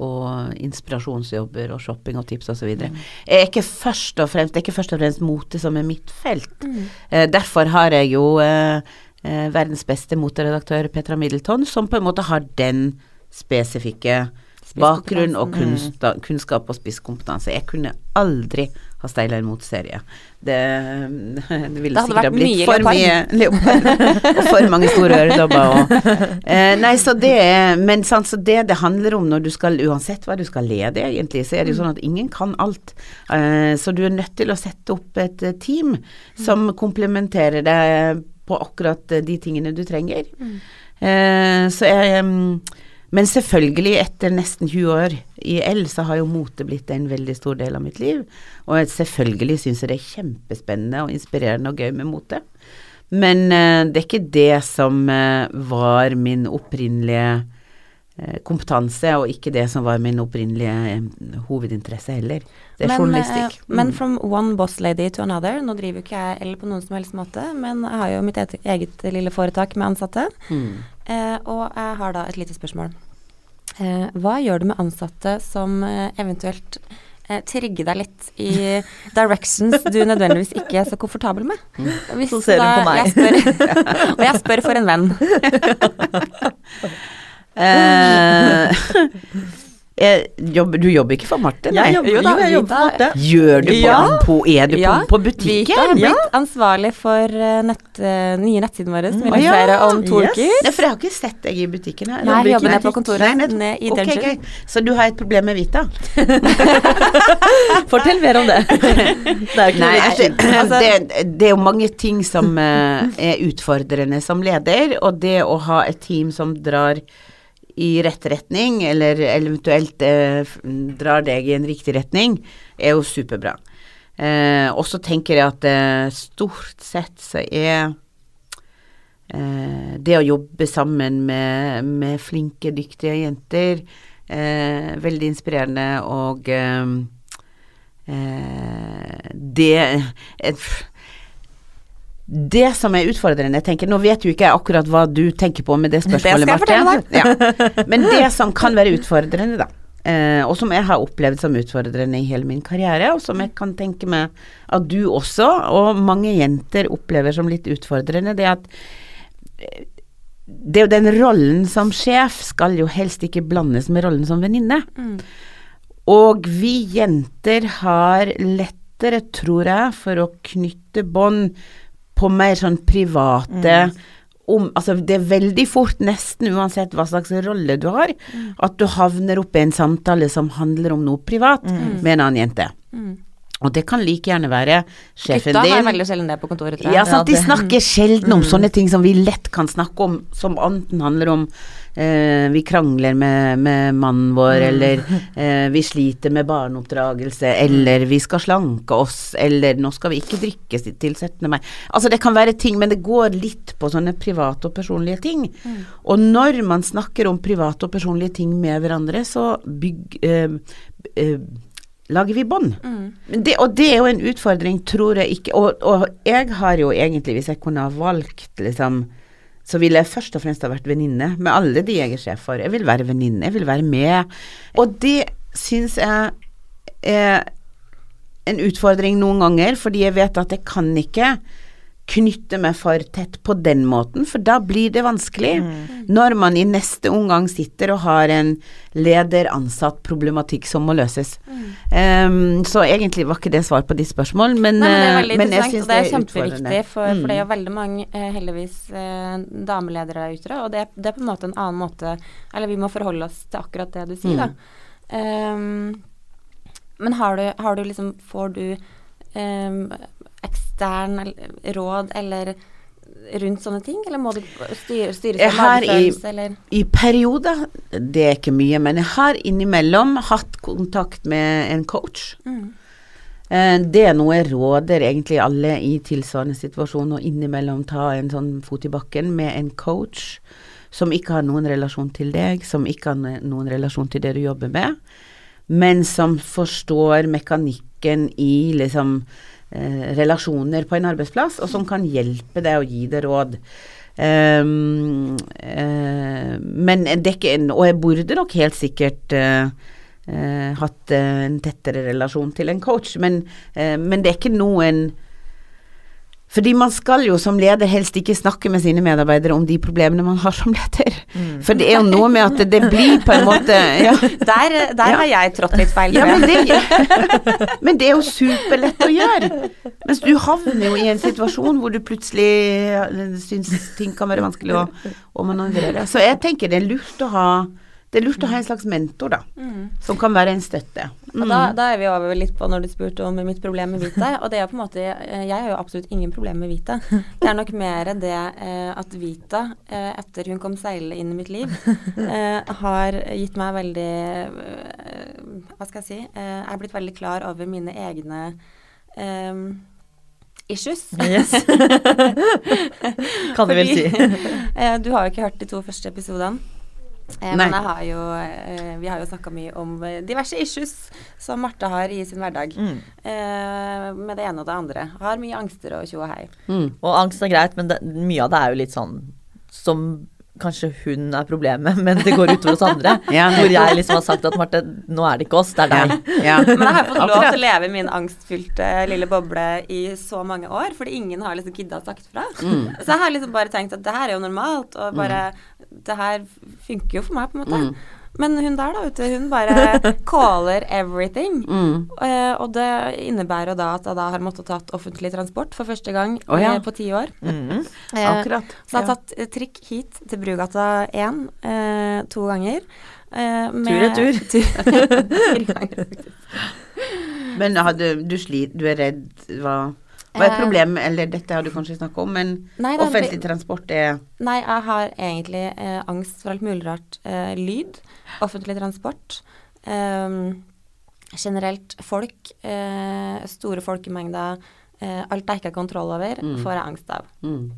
[SPEAKER 3] og inspirasjonsjobber og shopping og tips osv.
[SPEAKER 2] Mm.
[SPEAKER 3] Er ikke først og fremst Det er ikke først og fremst mote som er mitt felt.
[SPEAKER 2] Mm.
[SPEAKER 3] Eh, derfor har jeg jo eh, eh, verdens beste moteredaktør Petra Middleton, som på en måte har den spesifikke bakgrunn og kunsta, kunnskap og spisskompetanse. Jeg kunne aldri ha steila en motserie. Det, [laughs] det ville
[SPEAKER 2] Det
[SPEAKER 3] sikkert ha blitt
[SPEAKER 2] mye
[SPEAKER 3] for mye leopard [laughs] og for mange store øredobber. Og, eh, nei, så det er- Men sant, så det det handler om når du skal Uansett hva du skal lede, egentlig, så er det jo sånn at ingen kan alt. Eh, så du er nødt til å sette opp et eh, team som komplementerer deg på akkurat de tingene du trenger. Eh, så jeg mm, Men selvfølgelig, etter nesten 20 år i L, så har jo mote blitt en veldig stor del av mitt liv. Og selvfølgelig syns jeg det er kjempespennende og inspirerende og gøy med mote. Men uh, det er ikke det som uh, var min opprinnelige uh, kompetanse, og ikke det som var min opprinnelige hovedinteresse heller. Det er journalistikk.
[SPEAKER 2] Mm. men from one boss lady to another, nå driver jo ikke jeg L på noen som helst måte, men jeg har jo mitt eget, eget lille foretak med ansatte.
[SPEAKER 3] Mm.
[SPEAKER 2] Eh, og jeg har da et lite spørsmål. Eh, hva gjør du med ansatte som eh, eventuelt trigger deg litt i [laughs] directions du nødvendigvis ikke er så komfortabel med? Hvis
[SPEAKER 1] Så ser
[SPEAKER 2] hun
[SPEAKER 1] på meg.
[SPEAKER 2] Jeg spør, [laughs] og jeg spør for en venn. [laughs]
[SPEAKER 3] Eh, jeg jobber, du jobber ikke for Martin, nei?
[SPEAKER 1] Jeg jobber,
[SPEAKER 2] Jo da,
[SPEAKER 1] jo, jeg jobber for Marte.
[SPEAKER 3] Gjør du på,
[SPEAKER 1] Ja.
[SPEAKER 3] på Er du
[SPEAKER 2] Ja,
[SPEAKER 3] på, på
[SPEAKER 2] Vita
[SPEAKER 3] butikken?
[SPEAKER 2] har blitt
[SPEAKER 1] Ja.
[SPEAKER 2] ansvarlig for eh, nett, eh, nye nettsiden vår, som vi
[SPEAKER 3] ja.
[SPEAKER 2] om to
[SPEAKER 1] Yes.
[SPEAKER 2] uker.
[SPEAKER 3] Nei, for jeg har ikke sett deg i butikken her.
[SPEAKER 2] Nei, jeg jobber nede på kontoret,
[SPEAKER 3] Nei, ned-
[SPEAKER 2] ned i okay,
[SPEAKER 3] okay. Så du har et problem med Vita? [laughs]
[SPEAKER 1] Fortell mer om det. [laughs] det er
[SPEAKER 3] Nei, altså.
[SPEAKER 2] Altså-
[SPEAKER 3] det, det er jo mange ting som uh, er utfordrende som leder, og det å ha et team som drar i rett retning, eller eventuelt eh, drar deg i en riktig retning, er jo superbra. Eh, og så tenker jeg at eh, stort sett så er eh, det å jobbe sammen med, med flinke, dyktige jenter eh, veldig inspirerende, og eh, det det som er utfordrende, tenker, Nå vet jo ikke jeg akkurat hva du tenker på med det spørsmålet,
[SPEAKER 2] Det
[SPEAKER 3] Marte. Ja. [laughs] Men det som kan være utfordrende, da, eh, og som jeg har opplevd som utfordrende i hele min karriere, og som jeg kan tenke meg at du også, og mange jenter opplever som litt utfordrende, det at eh, det er jo den rollen som sjef skal jo helst ikke blandes med rollen som venninne.
[SPEAKER 2] Mm.
[SPEAKER 3] Og vi jenter har lettere, tror jeg, for å knytte bånd på mer sånn private om, altså det er veldig fort, nesten uansett hva slags rolle du har, at du havner opp i en samtale som handler om noe privat med en annen jente.
[SPEAKER 2] Mm.
[SPEAKER 3] Og det kan like gjerne være sjefen din.
[SPEAKER 2] Gutta har veldig sjelden det på kontoret, tror
[SPEAKER 3] Ja, sant, de snakker sjelden om sånne ting som vi lett kan snakke om, som enten handler om eh, vi krangler med, med mannen vår, eller eh, vi sliter med barneoppdragelse, eller vi skal slanke oss, eller nå skal vi ikke drikke tilsettende til 17. mai. Altså det kan være ting, men det går litt på sånne private og personlige ting. Og når man snakker om private og personlige ting med hverandre, så bygg, eh, eh, lager vi bånd.
[SPEAKER 2] Mm.
[SPEAKER 3] Og det er jo en utfordring, tror jeg ikke og, og jeg har jo egentlig, hvis jeg kunne ha valgt, liksom så ville jeg først og fremst ha vært venninne med alle de jeg er sjef for. Jeg vil være venninne, jeg vil være med. Og det syns jeg er en utfordring noen ganger, fordi jeg vet at jeg kan ikke knytte meg for tett på den måten, for da blir det vanskelig.
[SPEAKER 1] Mm.
[SPEAKER 3] Når man i neste omgang sitter og har en leder-ansatt-problematikk som må løses. Um, så egentlig var ikke det svar på ditt spørsmål, men,
[SPEAKER 2] Nei, men det er
[SPEAKER 3] eh, men jeg syns
[SPEAKER 2] det er
[SPEAKER 3] utfordrende.
[SPEAKER 2] kjempeviktig, for, for det er
[SPEAKER 3] Mm.
[SPEAKER 2] jo veldig mange, eh, heldigvis, eh, dameledere der ute, og det, det er på en måte en annen måte Eller vi må forholde oss til akkurat det du sier, da. Um, men har du, har du liksom Får du um, ekstern råd eller rundt sånne ting, eller må du styre, styre seg magefølelse, eller
[SPEAKER 3] I perioder, det er ikke mye, men jeg har innimellom hatt kontakt med en coach.
[SPEAKER 2] mm.
[SPEAKER 3] Eh, Det er noe jeg råder egentlig alle i tilsvarende situasjon, å innimellom ta en sånn fot i bakken med en coach som ikke har noen relasjon til deg, som ikke har noen relasjon til det du jobber med, men som forstår mekanikken i liksom eh, relasjoner på en arbeidsplass, og som kan hjelpe deg å gi deg råd. Um, uh, men en Og jeg burde nok helt sikkert uh, uh, hatt en tettere relasjon til en coach, men, men det er ikke noen fordi man skal jo som leder helst ikke snakke med sine medarbeidere om de problemene man har som leder.
[SPEAKER 1] Mm.
[SPEAKER 3] For det er jo noe med at det blir på en måte ja. [laughs]
[SPEAKER 2] Der, der
[SPEAKER 3] Ja.
[SPEAKER 2] har jeg trådt litt feil,
[SPEAKER 3] Ja, men det, men det er jo superlett å gjøre. Mens du havner jo i en situasjon hvor du plutselig syns ting kan være vanskelig å, å manøvrere. Så jeg tenker det er lurt å ha det er lurt å ha en slags mentor, da.
[SPEAKER 2] Mm.
[SPEAKER 3] Som kan være en støtte.
[SPEAKER 2] Og da, da er vi over litt på når du spurte om mitt problem med Vita. Og det er på en måte eh, Jeg har jo absolutt ingen problem med Vita. Det er nok mer det eh, at Vita, eh, etter hun kom seilende inn i mitt liv, eh, har gitt meg veldig eh, Hva skal jeg si? Eh, jeg er blitt veldig klar over mine egne eh, issues.
[SPEAKER 1] Yes. [laughs] kan du vel si.
[SPEAKER 2] eh, du har jo ikke hørt de to første episodene. Eh, men jeg har jo, eh, vi har jo snakka mye om eh, diverse issues som Marte har i sin hverdag.
[SPEAKER 1] Mm.
[SPEAKER 2] Eh, med det ene og det andre. Har mye angster og tjo og hei.
[SPEAKER 3] Mm.
[SPEAKER 1] Og angst er greit, men det, mye av det er jo litt sånn som kanskje hun er problemet, [laughs] men det går utover oss andre. [laughs]
[SPEAKER 3] Ja,
[SPEAKER 1] hvor jeg liksom har sagt at Marte, nå er det ikke oss, det er deg. [laughs]
[SPEAKER 3] ja.
[SPEAKER 2] Men jeg har fått lov til å leve i min angstfylte lille boble i så mange år, fordi ingen har liksom gidda å sagt fra.
[SPEAKER 3] Mm.
[SPEAKER 2] Så jeg har liksom bare tenkt at det her er jo normalt, og bare Det her funker jo for meg, på en måte.
[SPEAKER 3] Mm.
[SPEAKER 2] Men hun der, da, du, hun bare [laughs] caller everything.
[SPEAKER 3] Mm.
[SPEAKER 2] Eh, og det innebærer jo da at jeg da har måttet tatt offentlig transport for første gang
[SPEAKER 3] oh, ja.
[SPEAKER 2] eh, på ti år.
[SPEAKER 1] Mm. [laughs]
[SPEAKER 2] Eh,
[SPEAKER 3] Akkurat.
[SPEAKER 2] Så jeg har tatt trikk hit til Brugata 1 eh, to ganger. Eh,
[SPEAKER 1] tur og
[SPEAKER 2] Tur- [laughs] Fire ganger, faktisk.
[SPEAKER 3] Men hadde, du, du du er redd, hva hva er
[SPEAKER 2] Eh,
[SPEAKER 3] problemet, eller dette har du kanskje snakka om, men
[SPEAKER 2] Nei, er-
[SPEAKER 3] offentlig transport er
[SPEAKER 2] Nei, jeg har egentlig eh, angst for alt mulig rart. Eh, lyd, offentlig transport. Eh, generelt folk. Eh, store folkemengder. Eh, alt jeg ikke har kontroll over,
[SPEAKER 3] Mm.
[SPEAKER 2] får jeg angst av.
[SPEAKER 3] mm.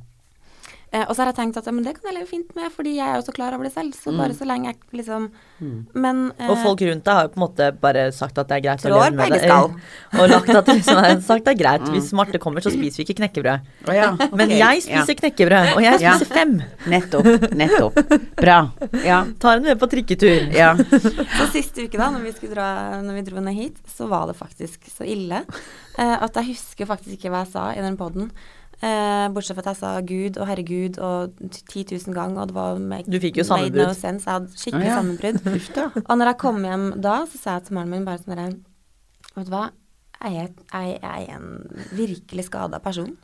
[SPEAKER 2] Eh, og så har jeg tenkt at ja, men det kan jeg leve fint med, fordi jeg er jo så klar over det selv. Så
[SPEAKER 3] Mm.
[SPEAKER 2] bare så lenge jeg liksom
[SPEAKER 3] Mm.
[SPEAKER 2] Men eh,
[SPEAKER 1] Og folk rundt deg har jo på en måte bare sagt at det er greit å leve med det. [laughs] Og lagt at liksom sagt det er greit. Hvis Marte kommer, så spiser vi ikke knekkebrød.
[SPEAKER 3] Oh, ja,
[SPEAKER 1] Men jeg spiser knekkebrød, og jeg
[SPEAKER 3] Ja.
[SPEAKER 1] spiser fem.
[SPEAKER 3] Nettopp. Nettopp. Bra. Ja.
[SPEAKER 1] Tar henne med på trikketur.
[SPEAKER 3] Ja. [laughs]
[SPEAKER 2] Så siste uke, da, når vi, dra, når vi dro ned hit, så var det faktisk så ille eh, at jeg husker faktisk ikke hva jeg sa i den poden. Eh, bortsett fra at jeg sa Gud og herregud og 10 000 ganger, og det var make,
[SPEAKER 1] Du fikk jo
[SPEAKER 2] sammenbrudd. no sense. Jeg hadde skikkelig
[SPEAKER 3] ah, ja.
[SPEAKER 2] sammenbrudd. [laughs] Og når jeg kom hjem da, så sa jeg til mannen min bare sånn herre Vet du hva, jeg er, jeg, er en virkelig skada person.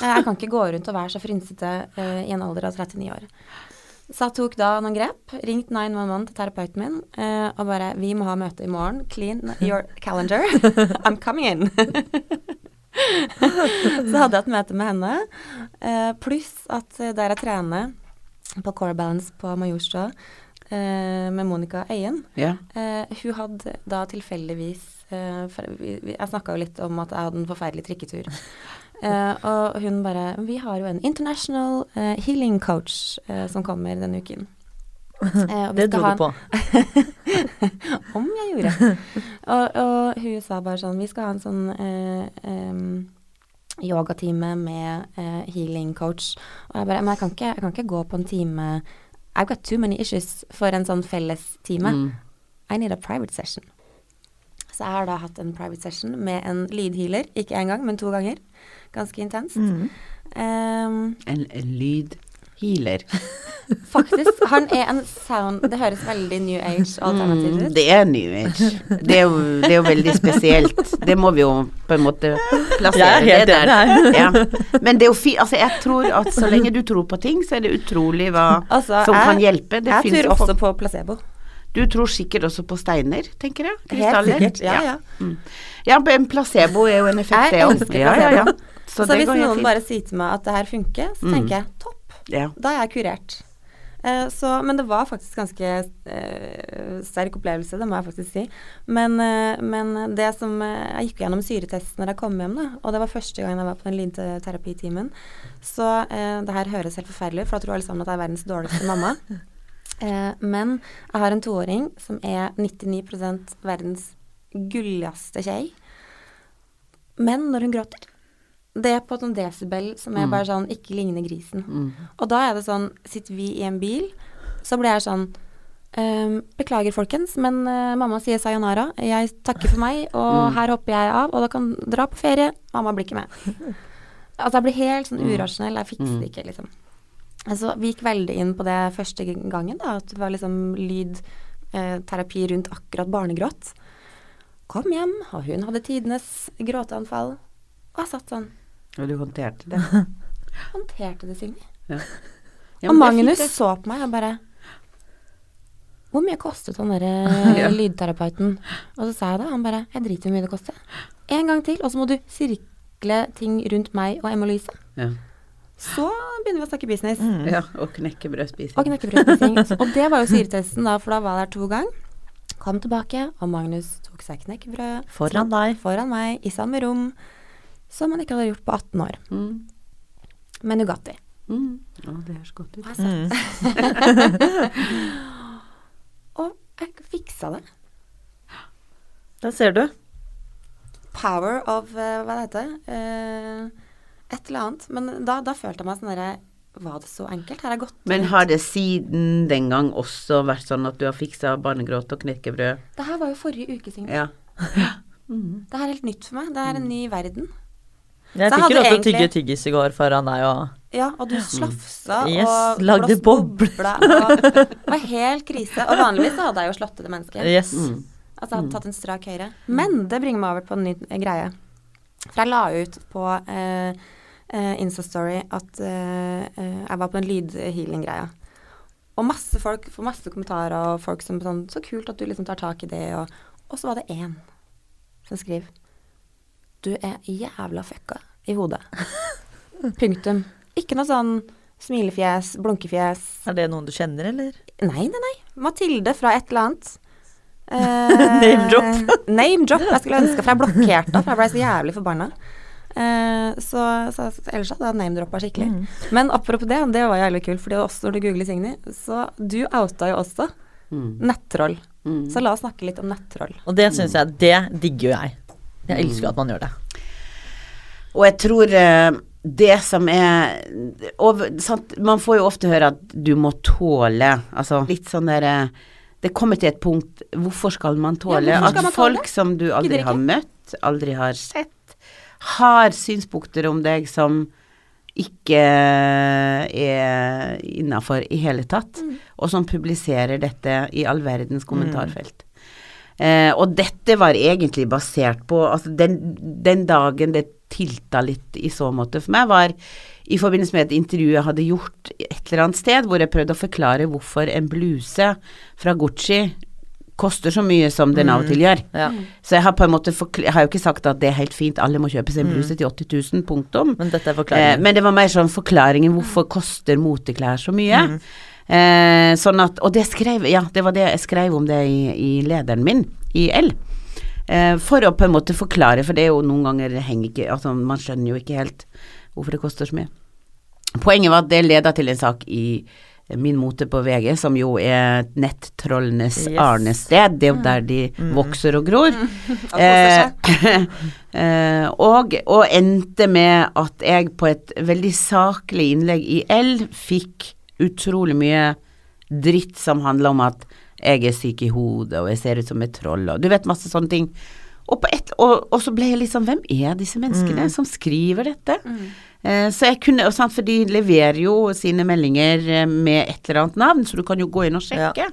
[SPEAKER 2] Eh, Jeg kan ikke gå rundt og være så frynsete eh, i en alder av 39 år. Så jeg tok da noen grep, ringt 911 til terapeuten min eh, og bare Vi må ha møte i morgen. Clean your calendar. [laughs] I'm coming in. [laughs] så hadde jeg et møte med henne, Uh, pluss at eh, der jeg trener på Core Balance på Majorstua uh, med Monica Øyen yeah. Hun hadde da tilfeldigvis Jeg snakka jo litt om at jeg hadde en forferdelig trikketur. Uh, [laughs] og hun bare Vi har jo en international uh, healing coach uh, som kommer denne uken. Eh,
[SPEAKER 1] Det dro du på. [laughs]
[SPEAKER 2] om jeg gjorde. og, og hun sa bare sånn Vi skal ha en sånn eh, eh, yogatime med eh, healing coach. Og jeg bare Men jeg kan, ikke, jeg kan ikke gå på en time I've got too many issues for en sånn fellestime.
[SPEAKER 3] Mm.
[SPEAKER 2] I need a private session. Så jeg har da hatt en private session med en lydhealer. Ikke én gang, men to ganger. Ganske intenst.
[SPEAKER 1] Mm.
[SPEAKER 2] Um,
[SPEAKER 3] En, en lydhealer. [laughs]
[SPEAKER 2] faktisk. Han er en sound Det høres veldig New Age-alternativ
[SPEAKER 3] Mm,
[SPEAKER 2] ut.
[SPEAKER 3] det er New Age. Det er, jo, det er jo veldig spesielt. Det må vi jo på en måte plassere.
[SPEAKER 1] Jeg er helt
[SPEAKER 3] det der.
[SPEAKER 1] enig [laughs]
[SPEAKER 3] Ja. Men det er jo fi, altså jeg tror at så lenge du tror på ting, så er det utrolig hva
[SPEAKER 2] Altså,
[SPEAKER 3] som
[SPEAKER 2] jeg-
[SPEAKER 3] kan hjelpe. Det
[SPEAKER 2] Jeg tror også på placebo.
[SPEAKER 3] Du tror sikkert også på steiner, tenker jeg?
[SPEAKER 2] Helt
[SPEAKER 3] Krystaller?
[SPEAKER 2] sikkert. Ja, ja.
[SPEAKER 3] Mm. Ja, en placebo er jo en effekt,
[SPEAKER 2] Jeg
[SPEAKER 3] det òg. Ja, ja, ja. Så,
[SPEAKER 2] Så,
[SPEAKER 3] det
[SPEAKER 2] hvis
[SPEAKER 3] går helt
[SPEAKER 2] noen
[SPEAKER 3] fint.
[SPEAKER 2] bare sier til meg at det her funker, så
[SPEAKER 3] Mm.
[SPEAKER 2] tenker jeg topp.
[SPEAKER 3] Ja.
[SPEAKER 2] Da er jeg kurert. Eh, så, men det var faktisk ganske eh, sterk opplevelse, det må jeg faktisk si. Men, eh, men det som eh, Jeg gikk gjennom syretesten når jeg kom hjem, da. Og det var første gang jeg var på den lydterapitimen. Så eh, det her høres helt forferdelig ut, for da tror alle sammen at jeg er verdens dårligste mamma. [laughs] Eh, men jeg har en toåring som er 99 verdens gulligste kjei. Men når hun gråter Det er på sånn desibel som er bare sånn ikke ligner grisen.
[SPEAKER 3] Mm.
[SPEAKER 2] Og da er det sånn Sitter vi i en bil, så blir jeg sånn um, Beklager, folkens, men uh, mamma sier sayonara. Jeg takker for meg, og her hopper jeg av, og da kan dra på ferie. Mamma blir ikke med. [laughs] Altså, jeg blir helt sånn urasjonell. Jeg fikser det ikke, liksom. Altså, vi gikk veldig inn på det første gangen, da, at det var liksom lydterapi rundt akkurat barnegråt. Kom hjem, og hun hadde tidenes gråteanfall. Og jeg satt sånn
[SPEAKER 3] Og du håndterte det. [laughs]
[SPEAKER 2] Håndterte det, Signe.
[SPEAKER 3] Ja. Ja,
[SPEAKER 2] og Magnus
[SPEAKER 3] fint, det.
[SPEAKER 2] så på meg og bare Hvor mye kostet han derre [laughs]
[SPEAKER 3] Ja.
[SPEAKER 2] lydterapeuten? Og så sa jeg det. Han bare Jeg driter i hvor mye det koster. En gang til, og så må du sirkle ting rundt meg og Emma Louise.
[SPEAKER 3] Ja.
[SPEAKER 2] Så begynner vi å snakke business.
[SPEAKER 3] ja, og knekkebrødspising.
[SPEAKER 2] Og knekkebrødspising. [laughs] og det var jo syretesten, da, for da var jeg der to ganger. Kom tilbake, og Magnus tok seg knekkebrød
[SPEAKER 1] Foran deg.
[SPEAKER 2] foran meg i samme rom som han ikke hadde gjort på 18 år.
[SPEAKER 3] Mm.
[SPEAKER 2] Med Nugatti.
[SPEAKER 3] Mm. Å, det høres godt ut.
[SPEAKER 2] Mm. [laughs] Og jeg fiksa det.
[SPEAKER 1] Der ser du.
[SPEAKER 2] Power of eh, Hva det heter uh, Et eller annet. Men da, da følte jeg meg sånn derre Var det så enkelt? Har jeg gått
[SPEAKER 3] Men har det siden den gang også vært sånn at du har fiksa barnegråt og knekkebrød?
[SPEAKER 2] Det her var jo forrige uke, Signe.
[SPEAKER 3] Ja.
[SPEAKER 2] Det her er helt nytt for meg. Det er en ny verden.
[SPEAKER 1] Jeg
[SPEAKER 2] Så
[SPEAKER 1] fikk jo lov til å tygge tyggis i går foran deg og
[SPEAKER 2] Ja, og du slafsa
[SPEAKER 1] Yes,
[SPEAKER 2] og
[SPEAKER 1] lagde
[SPEAKER 2] Og det var helt krise. Og vanligvis hadde jeg jo slått til det mennesket.
[SPEAKER 1] Yes.
[SPEAKER 3] Mm.
[SPEAKER 2] Altså hadde tatt en strak høyre. Men det bringer meg over på en ny greie. For jeg la ut på eh, eh, Instastory at eh, eh, jeg var på en lydhealing-greie. Og masse folk får masse kommentarer, og folk som sånn Så kult at du liksom tar tak i det, og Og så var det én som skriver Du er jævla fucka i hodet. [laughs] Punktum. Ikke noe sånn smilefjes, blunkefjes.
[SPEAKER 1] Er det noen du kjenner, eller?
[SPEAKER 2] Nei, nei, nei. Mathilde fra et eller annet. [laughs] Eh,
[SPEAKER 1] Name drop. [laughs]
[SPEAKER 2] name drop. Jeg skulle ønske, for jeg blokkerte henne, for jeg ble så jævlig forbanna. Eh, så, så ellers hadde jeg name-droppa skikkelig.
[SPEAKER 1] Mm.
[SPEAKER 2] Men apropos det, det var jævlig kult, fordi også når du googler Signy, så du outa jo også
[SPEAKER 3] Mm.
[SPEAKER 2] nettroll.
[SPEAKER 3] Mm.
[SPEAKER 2] Så la oss snakke litt om nettroll.
[SPEAKER 1] Og det syns jeg, det digger jo jeg. Jeg elsker at man gjør det.
[SPEAKER 3] Og jeg tror eh, det som er og, sant, Man får jo ofte høre at du må tåle Altså litt sånn derre Det kommer til et punkt Hvorfor skal man tåle
[SPEAKER 2] Ja, skal
[SPEAKER 3] at
[SPEAKER 2] man tåle?
[SPEAKER 3] folk som du aldri har møtt, aldri har sett, har synspunkter om deg som ikke er innafor i hele tatt,
[SPEAKER 2] Mm.
[SPEAKER 3] og som publiserer dette i all verdens kommentarfelt. Eh, og dette var egentlig basert på altså den, den dagen det tilta litt i så måte for meg, var i forbindelse med et intervju jeg hadde gjort et eller annet sted, hvor jeg prøvde å forklare hvorfor en bluse fra Gucci koster så mye som den av og til gjør.
[SPEAKER 1] Ja.
[SPEAKER 3] Så jeg har på en måte jeg har jo ikke sagt at det er helt fint, alle må kjøpe seg en bluse til 80 000, punktum.
[SPEAKER 1] Men dette er
[SPEAKER 3] Eh, men det var mer sånn forklaringen hvorfor koster moteklær så mye. Eh, sånn at, og det skrev, ja, det var det jeg skrev om det i, i lederen min, i L. Eh, for å på en måte forklare, for det er jo noen ganger henger ikke, altså man skjønner jo ikke helt hvorfor det koster så mye. Poenget var at det leda til en sak i Min mote på VG, som jo er nettrollenes
[SPEAKER 1] Yes.
[SPEAKER 3] arnested. Det er jo der de vokser og gror. [laughs] [laughs] Eh, og, og endte med at jeg på et veldig saklig innlegg i L fikk utrolig mye dritt som handler om at jeg er syk i hodet, og jeg ser ut som et troll, og du vet masse sånne ting. Og, på et, og, og så ble jeg sånn Hvem er disse menneskene som skriver dette? Eh, så jeg kunne, og sant, For de leverer jo sine meldinger eh, med et eller annet navn, så du kan jo gå inn og sjekke.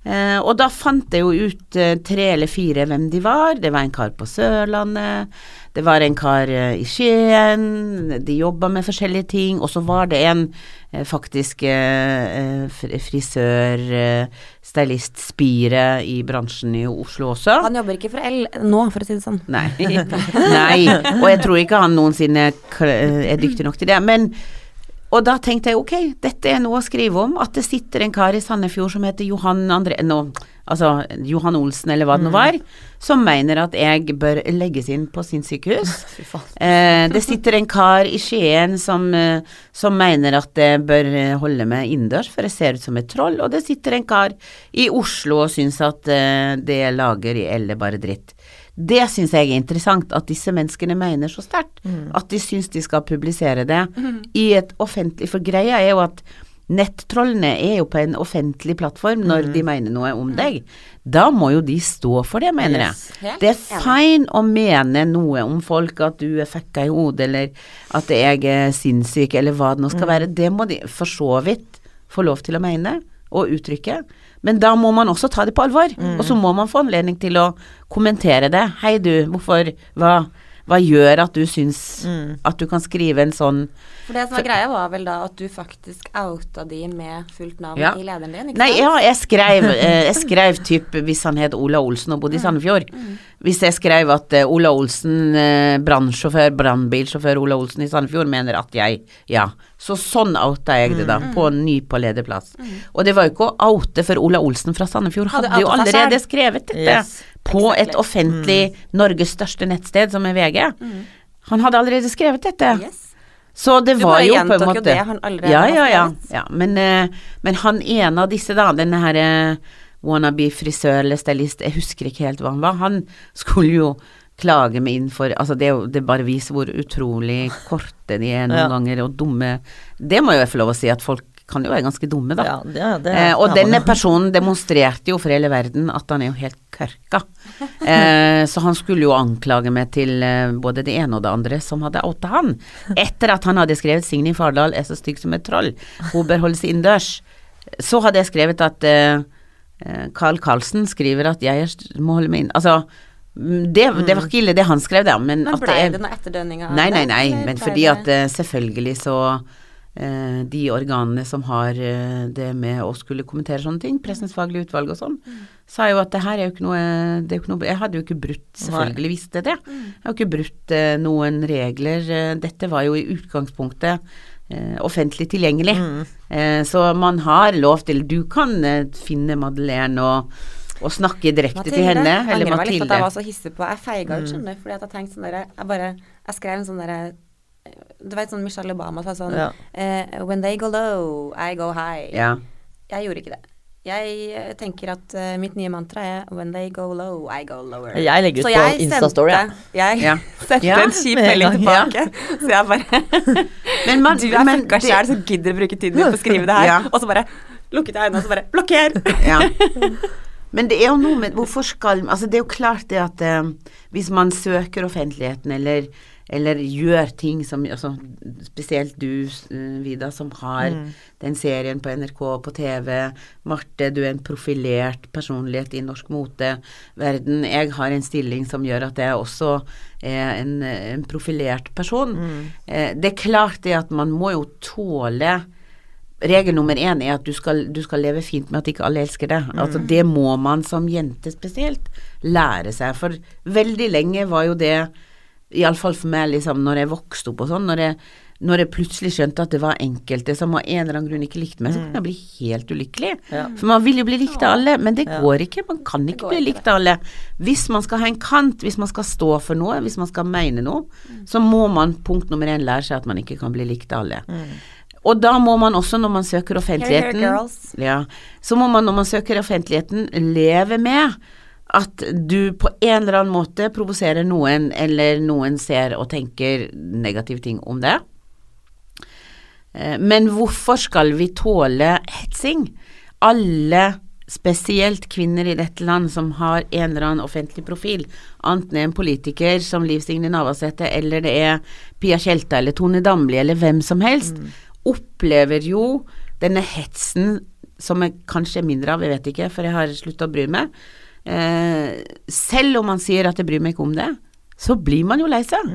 [SPEAKER 3] Eh, og da fant jeg jo ut eh, tre eller fire hvem de var. Det var en kar på Sørlandet, det var en kar eh, i Skien, de jobba med forskjellige ting, og så var det en eh, faktisk eh, eh, frisør, stylist, spire i bransjen i Oslo også.
[SPEAKER 2] Han jobber ikke for L nå, for å si det sånn.
[SPEAKER 3] Nei. [laughs] Nei. Og jeg tror ikke han noensinne er dyktig nok til det. Men og da tenkte jeg ok, dette er noe å skrive om. At det sitter en kar i Sandefjord som heter Johan André... Nå, altså Johan Olsen, eller hva det nå var, som mener at jeg bør legges inn på sinnssykehus. [laughs] Eh, det sitter en kar i Skien som, eh, som mener at jeg bør eh, holde meg innendørs, for jeg ser ut som et troll. Og det sitter en kar i Oslo og syns at eh, det jeg lager i L er bare dritt. Det syns jeg er interessant, at disse menneskene mener så sterkt. At de syns de skal publisere det i et offentlig For greia er jo at nettrollene er jo på en offentlig plattform når de mener noe om deg. Da må jo de stå for det, mener
[SPEAKER 1] Yes.
[SPEAKER 3] jeg. Det er fine å mene noe om folk, at du er fucka i hodet, eller at jeg er sinnssyk, eller hva det nå skal være. Det må de for så vidt få lov til å mene og uttrykke. Men da må man også ta det på alvor, og så må man få anledning til å kommentere det. Hei du, hvorfor, hva, hva gjør at du syns at du kan skrive en sånn
[SPEAKER 2] For det som var greia, var vel da at du faktisk outa de med fullt navn
[SPEAKER 3] Ja.
[SPEAKER 2] i lederen din,
[SPEAKER 3] Nei, ja, jeg skrev, eh, jeg skrev typ hvis han het Ola Olsen og bodde i Sandefjord. Hvis jeg skrev at eh, Ola Olsen, eh, brannsjåfør, brannbilsjåfør Ola Olsen i Sandefjord, mener at jeg Ja. Så sånn outa jeg det da, på ny på lederplass. Og det var jo ikke å oute, for Ola Olsen fra Sandefjord
[SPEAKER 2] Hadde
[SPEAKER 3] hadde jo allerede skrevet dette
[SPEAKER 1] Yes.
[SPEAKER 3] På et
[SPEAKER 2] offentlig
[SPEAKER 3] offentlig Norges største nettsted, som er VG. Han hadde allerede skrevet dette.
[SPEAKER 2] Yes.
[SPEAKER 3] Så det
[SPEAKER 2] Du
[SPEAKER 3] var jo på en måte
[SPEAKER 2] det han allerede
[SPEAKER 3] ja, ja, ja, ja. Men, eh, men han ene av disse, da, denne her eh, wannabe frisør eller stylist, jeg husker ikke helt hva han var, han skulle jo klage meg inn for Altså, det, det bare viser hvor utrolig korte de er noen
[SPEAKER 1] Ja.
[SPEAKER 3] ganger, og dumme Det må jo jeg få lov å si, at folk kan jo være ganske dumme, da.
[SPEAKER 1] Ja, det, det,
[SPEAKER 3] Eh, og
[SPEAKER 1] ja,
[SPEAKER 3] denne personen demonstrerte jo for hele verden at han er jo helt kørka. [laughs] Eh, så han skulle jo anklage meg til eh, både det ene og det andre som hadde outa han. Etter at han hadde skrevet 'Signy Fardal er så stygg som et troll', hun bør holde seg innendørs. Så hadde jeg skrevet at eh, eh, Carl Carlsen skriver at jeg må holde meg inn Altså, mm, det, det var ikke ille det han skrev, da, men,
[SPEAKER 2] Men
[SPEAKER 3] at
[SPEAKER 2] blei
[SPEAKER 3] det er
[SPEAKER 2] det noe etterdønning av
[SPEAKER 3] Nei, nei, nei, men fordi at eh, selvfølgelig så De organene som har eh, det med å skulle kommentere sånne ting, Pressens faglige utvalg og sånn, sa jo at det her er jo ikke noe, det er jo ikke noe Jeg hadde jo ikke brutt, selvfølgelig visste jeg det. Jeg har ikke brutt eh, noen regler. eh, Dette var jo i utgangspunktet eh, offentlig tilgjengelig. Eh, så man har lov til Du kan eh, finne Madeleine og, og snakke direkte til henne, eller
[SPEAKER 2] Angrer meg litt at jeg var så hissig på Jeg feiga ut, skjønner du. Fordi at jeg tenkte sånn derre Jeg bare Jeg skrev en sånn derre Du vet sånn Michelle Obama sa sånn
[SPEAKER 1] Ja.
[SPEAKER 2] eh, When they go low, I go high.
[SPEAKER 3] Ja.
[SPEAKER 2] Jeg gjorde ikke det. Jeg eh, tenker at uh, mitt nye mantra er When they go low, I go lower.
[SPEAKER 1] Jeg legger ut
[SPEAKER 2] Så
[SPEAKER 1] på
[SPEAKER 2] jeg
[SPEAKER 1] Insta-story,
[SPEAKER 2] Jeg
[SPEAKER 3] Ja. [laughs]
[SPEAKER 2] sendte
[SPEAKER 3] Ja,
[SPEAKER 2] en kjip melding
[SPEAKER 1] tilbake.
[SPEAKER 2] tilbake. Så jeg bare [laughs]
[SPEAKER 3] Men man, [laughs]
[SPEAKER 2] Du er fucka sjæl som gidder å bruke tiden din på å skrive det her.
[SPEAKER 3] Ja.
[SPEAKER 2] Og så bare lukket jeg øynene og så bare blokker.
[SPEAKER 3] Ja. Men det er jo noe med Hvorfor skal Altså, det er jo klart det at eh, hvis man søker offentligheten, eller, eller gjør ting som altså, Spesielt du, eh, Vida, som har den serien på NRK og på TV. Marte, du er en profilert personlighet i norsk moteverden. Jeg har en stilling som gjør at jeg også er en, en profilert person. Eh, det er klart det at man må jo tåle Regel nummer én er at du skal, du skal leve fint med at ikke alle elsker deg. Altså Det må man som jente spesielt lære seg. For veldig lenge var jo det, iallfall for meg, liksom, når jeg vokste opp og sånn, når når jeg plutselig skjønte at det var enkelte som av en eller annen grunn ikke likte meg, så kunne jeg bli helt ulykkelig.
[SPEAKER 1] Ja.
[SPEAKER 3] For man vil jo bli likt av alle, men det
[SPEAKER 1] Ja.
[SPEAKER 3] går ikke. Man kan ikke bli likt av alle. Hvis man skal ha en kant, hvis man skal stå for noe, hvis man skal mene noe, så må man punkt nummer én lære seg at man ikke kan bli likt av alle. Og da må man også, når man søker offentligheten ja, Så må man, når man søker offentligheten, leve med at du på en eller annen måte provoserer noen, eller noen ser og tenker negative ting om det. Eh, Men hvorfor skal vi tåle hetsing? Alle spesielt kvinner i dette land som har en eller annen offentlig profil, enten en politiker som Liv Signe Navarsete, eller det er Pia Tjelta eller Tone Damli eller hvem som helst, opplever jo denne hetsen som jeg kanskje er mindre av, jeg vet ikke, for jeg har sluttet å bry meg. Eh, selv om man sier at jeg bryr meg ikke om det, så blir man jo lei seg.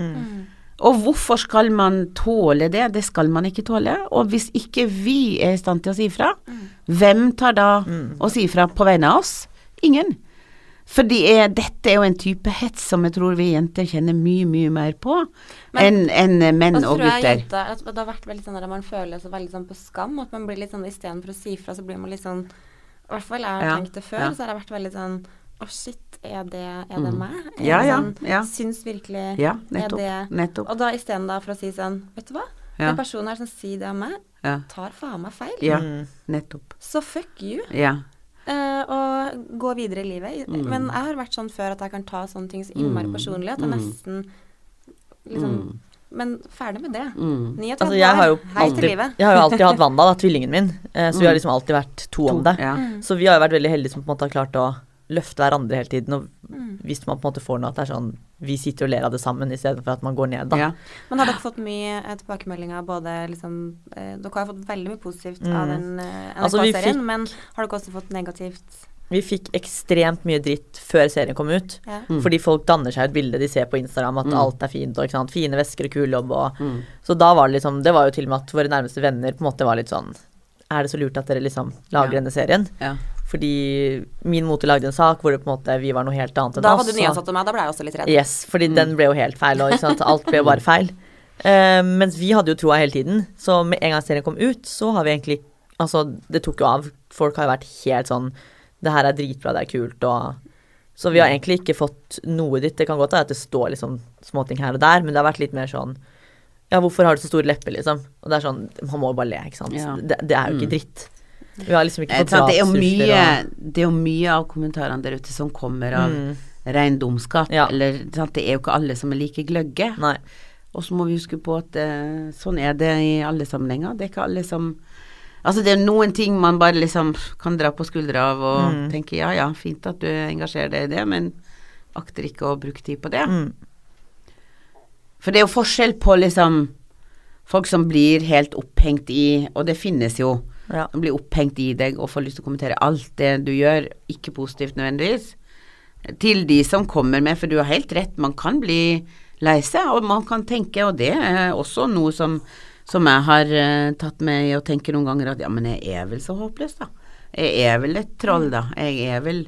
[SPEAKER 3] Og hvorfor skal man tåle det? Det skal man ikke tåle. Og hvis ikke vi er i stand til å si ifra, hvem tar da og sier ifra på vegne av oss? Ingen. Fordi er, dette er jo en type hets som jeg tror vi jenter kjenner mye, mye mer på enn en menn
[SPEAKER 2] Og
[SPEAKER 3] og gutter.
[SPEAKER 2] jenter at det har vært veldig sånn at man føler seg veldig sånn på skam. At man blir litt sånn istedenfor å si fra, så blir man litt sånn I hvert fall jeg har
[SPEAKER 3] Ja,
[SPEAKER 2] tenkt det før,
[SPEAKER 3] ja.
[SPEAKER 2] så har jeg vært veldig sånn Å, shit, er det, er det
[SPEAKER 3] Mm.
[SPEAKER 2] meg? Er
[SPEAKER 3] Ja,
[SPEAKER 2] det
[SPEAKER 3] ja,
[SPEAKER 2] sånn,
[SPEAKER 3] ja.
[SPEAKER 2] Syns virkelig
[SPEAKER 3] Ja,
[SPEAKER 2] er
[SPEAKER 3] nettopp.
[SPEAKER 2] det
[SPEAKER 3] nettopp.
[SPEAKER 2] Og da istedenfor å si sånn Vet du hva?
[SPEAKER 3] Ja.
[SPEAKER 2] Den personen her som sier det om meg,
[SPEAKER 3] Ja,
[SPEAKER 2] tar faen meg feil.
[SPEAKER 3] ja
[SPEAKER 1] Mm.
[SPEAKER 3] nettopp.
[SPEAKER 2] Så fuck you.
[SPEAKER 3] Ja.
[SPEAKER 2] Uh, og gå videre i livet.
[SPEAKER 3] Mm.
[SPEAKER 2] Men jeg har vært sånn før at jeg kan ta sånne ting så innmari
[SPEAKER 3] Mm.
[SPEAKER 2] personlig at jeg
[SPEAKER 3] Mm.
[SPEAKER 2] nesten liksom
[SPEAKER 3] Mm.
[SPEAKER 2] Men ferdig med det.
[SPEAKER 3] Mm.
[SPEAKER 2] 39
[SPEAKER 1] Altså, jeg har jo
[SPEAKER 2] år. Hei til
[SPEAKER 1] alltid,
[SPEAKER 2] livet.
[SPEAKER 1] jeg har jo alltid hatt [laughs] Wanda, da, tvillingen min, eh, så vi har
[SPEAKER 3] Mm.
[SPEAKER 1] liksom alltid vært to om det.
[SPEAKER 3] Ja.
[SPEAKER 2] Mm.
[SPEAKER 1] Så vi har jo vært veldig heldige som på en måte har klart å løfte hverandre hele tiden. Og
[SPEAKER 2] Mm.
[SPEAKER 1] hvis man på en måte får noe at det er sånn Vi sitter og ler av det sammen istedenfor at man går ned, da.
[SPEAKER 3] Ja.
[SPEAKER 2] Men har dere fått mye eh, tilbakemeldinger både liksom eh, Dere har fått veldig mye positivt av
[SPEAKER 1] Mm.
[SPEAKER 2] den eh,
[SPEAKER 1] Altså,
[SPEAKER 2] NRK-serien,
[SPEAKER 1] fikk-
[SPEAKER 2] men har dere også fått negativt?
[SPEAKER 1] Vi fikk ekstremt mye dritt før serien kom ut.
[SPEAKER 2] Ja.
[SPEAKER 3] Mm.
[SPEAKER 1] Fordi folk danner seg et bilde de ser på Instagram, at
[SPEAKER 3] Mm.
[SPEAKER 1] alt er fint og ikke sant. Fine vesker og kul jobb og
[SPEAKER 3] Mm.
[SPEAKER 1] Så da var det liksom Det var jo til og med at våre nærmeste venner på en måte var litt sånn Er det så lurt at dere liksom lager
[SPEAKER 3] Ja.
[SPEAKER 1] denne serien?
[SPEAKER 3] Ja.
[SPEAKER 1] Fordi Min mote lagde en sak hvor det på en måte vi var noe helt annet enn
[SPEAKER 2] Da
[SPEAKER 1] oss.
[SPEAKER 2] var du nyansatt meg, da ble jeg også litt redd.
[SPEAKER 1] Yes, fordi
[SPEAKER 3] Mm.
[SPEAKER 1] den ble jo helt feil, og ikke sant? alt ble jo bare feil. Uh, mens vi hadde jo troa hele tiden, så med en gang serien kom ut, så har vi egentlig Altså, det tok jo av. Folk har jo vært helt sånn Det her er dritbra, det er kult, og Så vi har egentlig ikke fått noe ditt. Det kan godt være at det står liksom småting her og der, men det har vært litt mer sånn Ja, hvorfor har du så store lepper, liksom? Og det er sånn Man må jo bare le, ikke sant.
[SPEAKER 3] Ja.
[SPEAKER 1] Det, det er jo ikke
[SPEAKER 3] Mm.
[SPEAKER 1] dritt. Vi har liksom ikke fått
[SPEAKER 3] prat, det, er jo mye,
[SPEAKER 1] og
[SPEAKER 3] det er jo mye av kommentarene der ute som kommer av
[SPEAKER 1] mm,
[SPEAKER 3] ren dumskap.
[SPEAKER 1] Ja.
[SPEAKER 3] Eller sant, det er jo ikke alle som er like gløgge.
[SPEAKER 1] Nei.
[SPEAKER 3] Og så må vi huske på at eh, sånn er det i alle sammenhenger. Det er ikke alle som Altså det er noen ting man bare liksom kan dra på skuldra av og
[SPEAKER 1] Mm.
[SPEAKER 3] tenke ja ja, fint at du engasjerer deg i det, men akter ikke å bruke tid på det.
[SPEAKER 1] Mm,
[SPEAKER 3] For det er jo forskjell på liksom folk som blir helt opphengt i, og det finnes jo,
[SPEAKER 1] ja.
[SPEAKER 3] som blir opphengt i deg og får lyst til å kommentere alt det du gjør, ikke positivt nødvendigvis, til de som kommer med, for du har helt rett, man kan bli lei seg, og man kan tenke, og det er også noe som, som jeg har uh, tatt med i å tenke noen ganger, at ja, men jeg er vel så håpløs da. Jeg er vel et troll da. Jeg er vel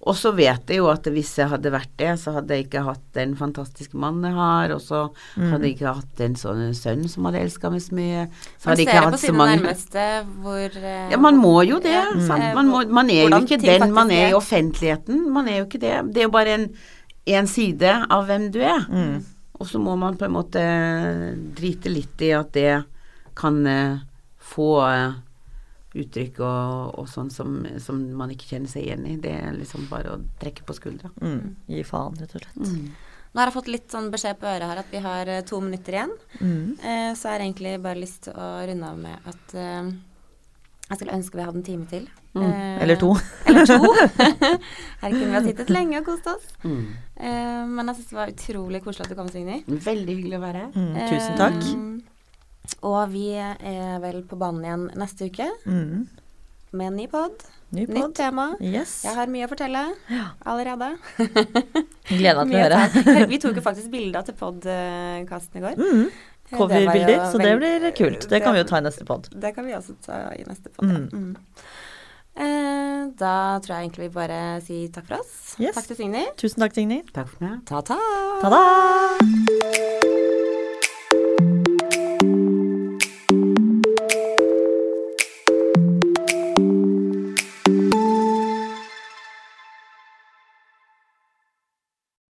[SPEAKER 3] Og så vet jeg jo at hvis jeg hadde vært det, så hadde jeg ikke hatt den fantastiske mannen jeg har, og så hadde jeg ikke hatt en sånn sønn som hadde elska meg så mye. Så hadde jeg
[SPEAKER 2] ser
[SPEAKER 3] ikke
[SPEAKER 2] det på sine nærmeste hvor eh,
[SPEAKER 3] ja, man må jo det.
[SPEAKER 2] Eh,
[SPEAKER 3] Man, må, man er jo ikke den man er i offentligheten. Man er jo ikke det. Det er jo bare en, en side av hvem du er.
[SPEAKER 1] Mm.
[SPEAKER 3] Og så må man på en måte drite litt i at det kan eh, få eh, uttrykk og, og sånn som, som man ikke kjenner seg igjen i. Det er liksom bare å trekke på skuldra.
[SPEAKER 1] Mm. Gi faen, rett og slett.
[SPEAKER 2] Nå har jeg fått litt sånn beskjed på øret her at vi har eh, to minutter igjen.
[SPEAKER 1] Mm.
[SPEAKER 2] Eh, så jeg har egentlig bare lyst til å runde av med at eh, jeg skulle ønske vi hadde en time til.
[SPEAKER 3] Mm.
[SPEAKER 2] Eh,
[SPEAKER 1] Eller to. [laughs]
[SPEAKER 2] Eller to. [laughs] Her kunne vi ha sittet lenge og kost oss.
[SPEAKER 3] Mm.
[SPEAKER 2] Eh, men jeg syns det var utrolig koselig at du kom, Signy.
[SPEAKER 3] Veldig hyggelig å være her.
[SPEAKER 1] Mm. Tusen takk.
[SPEAKER 2] Eh, og vi er vel på banen igjen neste uke
[SPEAKER 1] Mm.
[SPEAKER 2] med en ny pod.
[SPEAKER 1] Ny
[SPEAKER 2] Nytt tema.
[SPEAKER 1] Yes.
[SPEAKER 2] Jeg har mye å fortelle allerede.
[SPEAKER 1] Gleder meg til å [laughs] høre.
[SPEAKER 2] Vi tok jo faktisk bilder til podkasten i går.
[SPEAKER 1] Mm. Coverbilder, så det blir kult. Det kan vi jo ta i neste pod.
[SPEAKER 2] Det kan vi også ta i neste pod. ja.
[SPEAKER 1] Mm.
[SPEAKER 2] Mm. Eh, da tror jeg egentlig vi bare sier takk for oss.
[SPEAKER 1] Yes.
[SPEAKER 2] Takk til Signy.
[SPEAKER 1] Tusen takk, Signy.
[SPEAKER 3] Takk for meg.
[SPEAKER 2] Ta-ta.
[SPEAKER 1] Ta-da!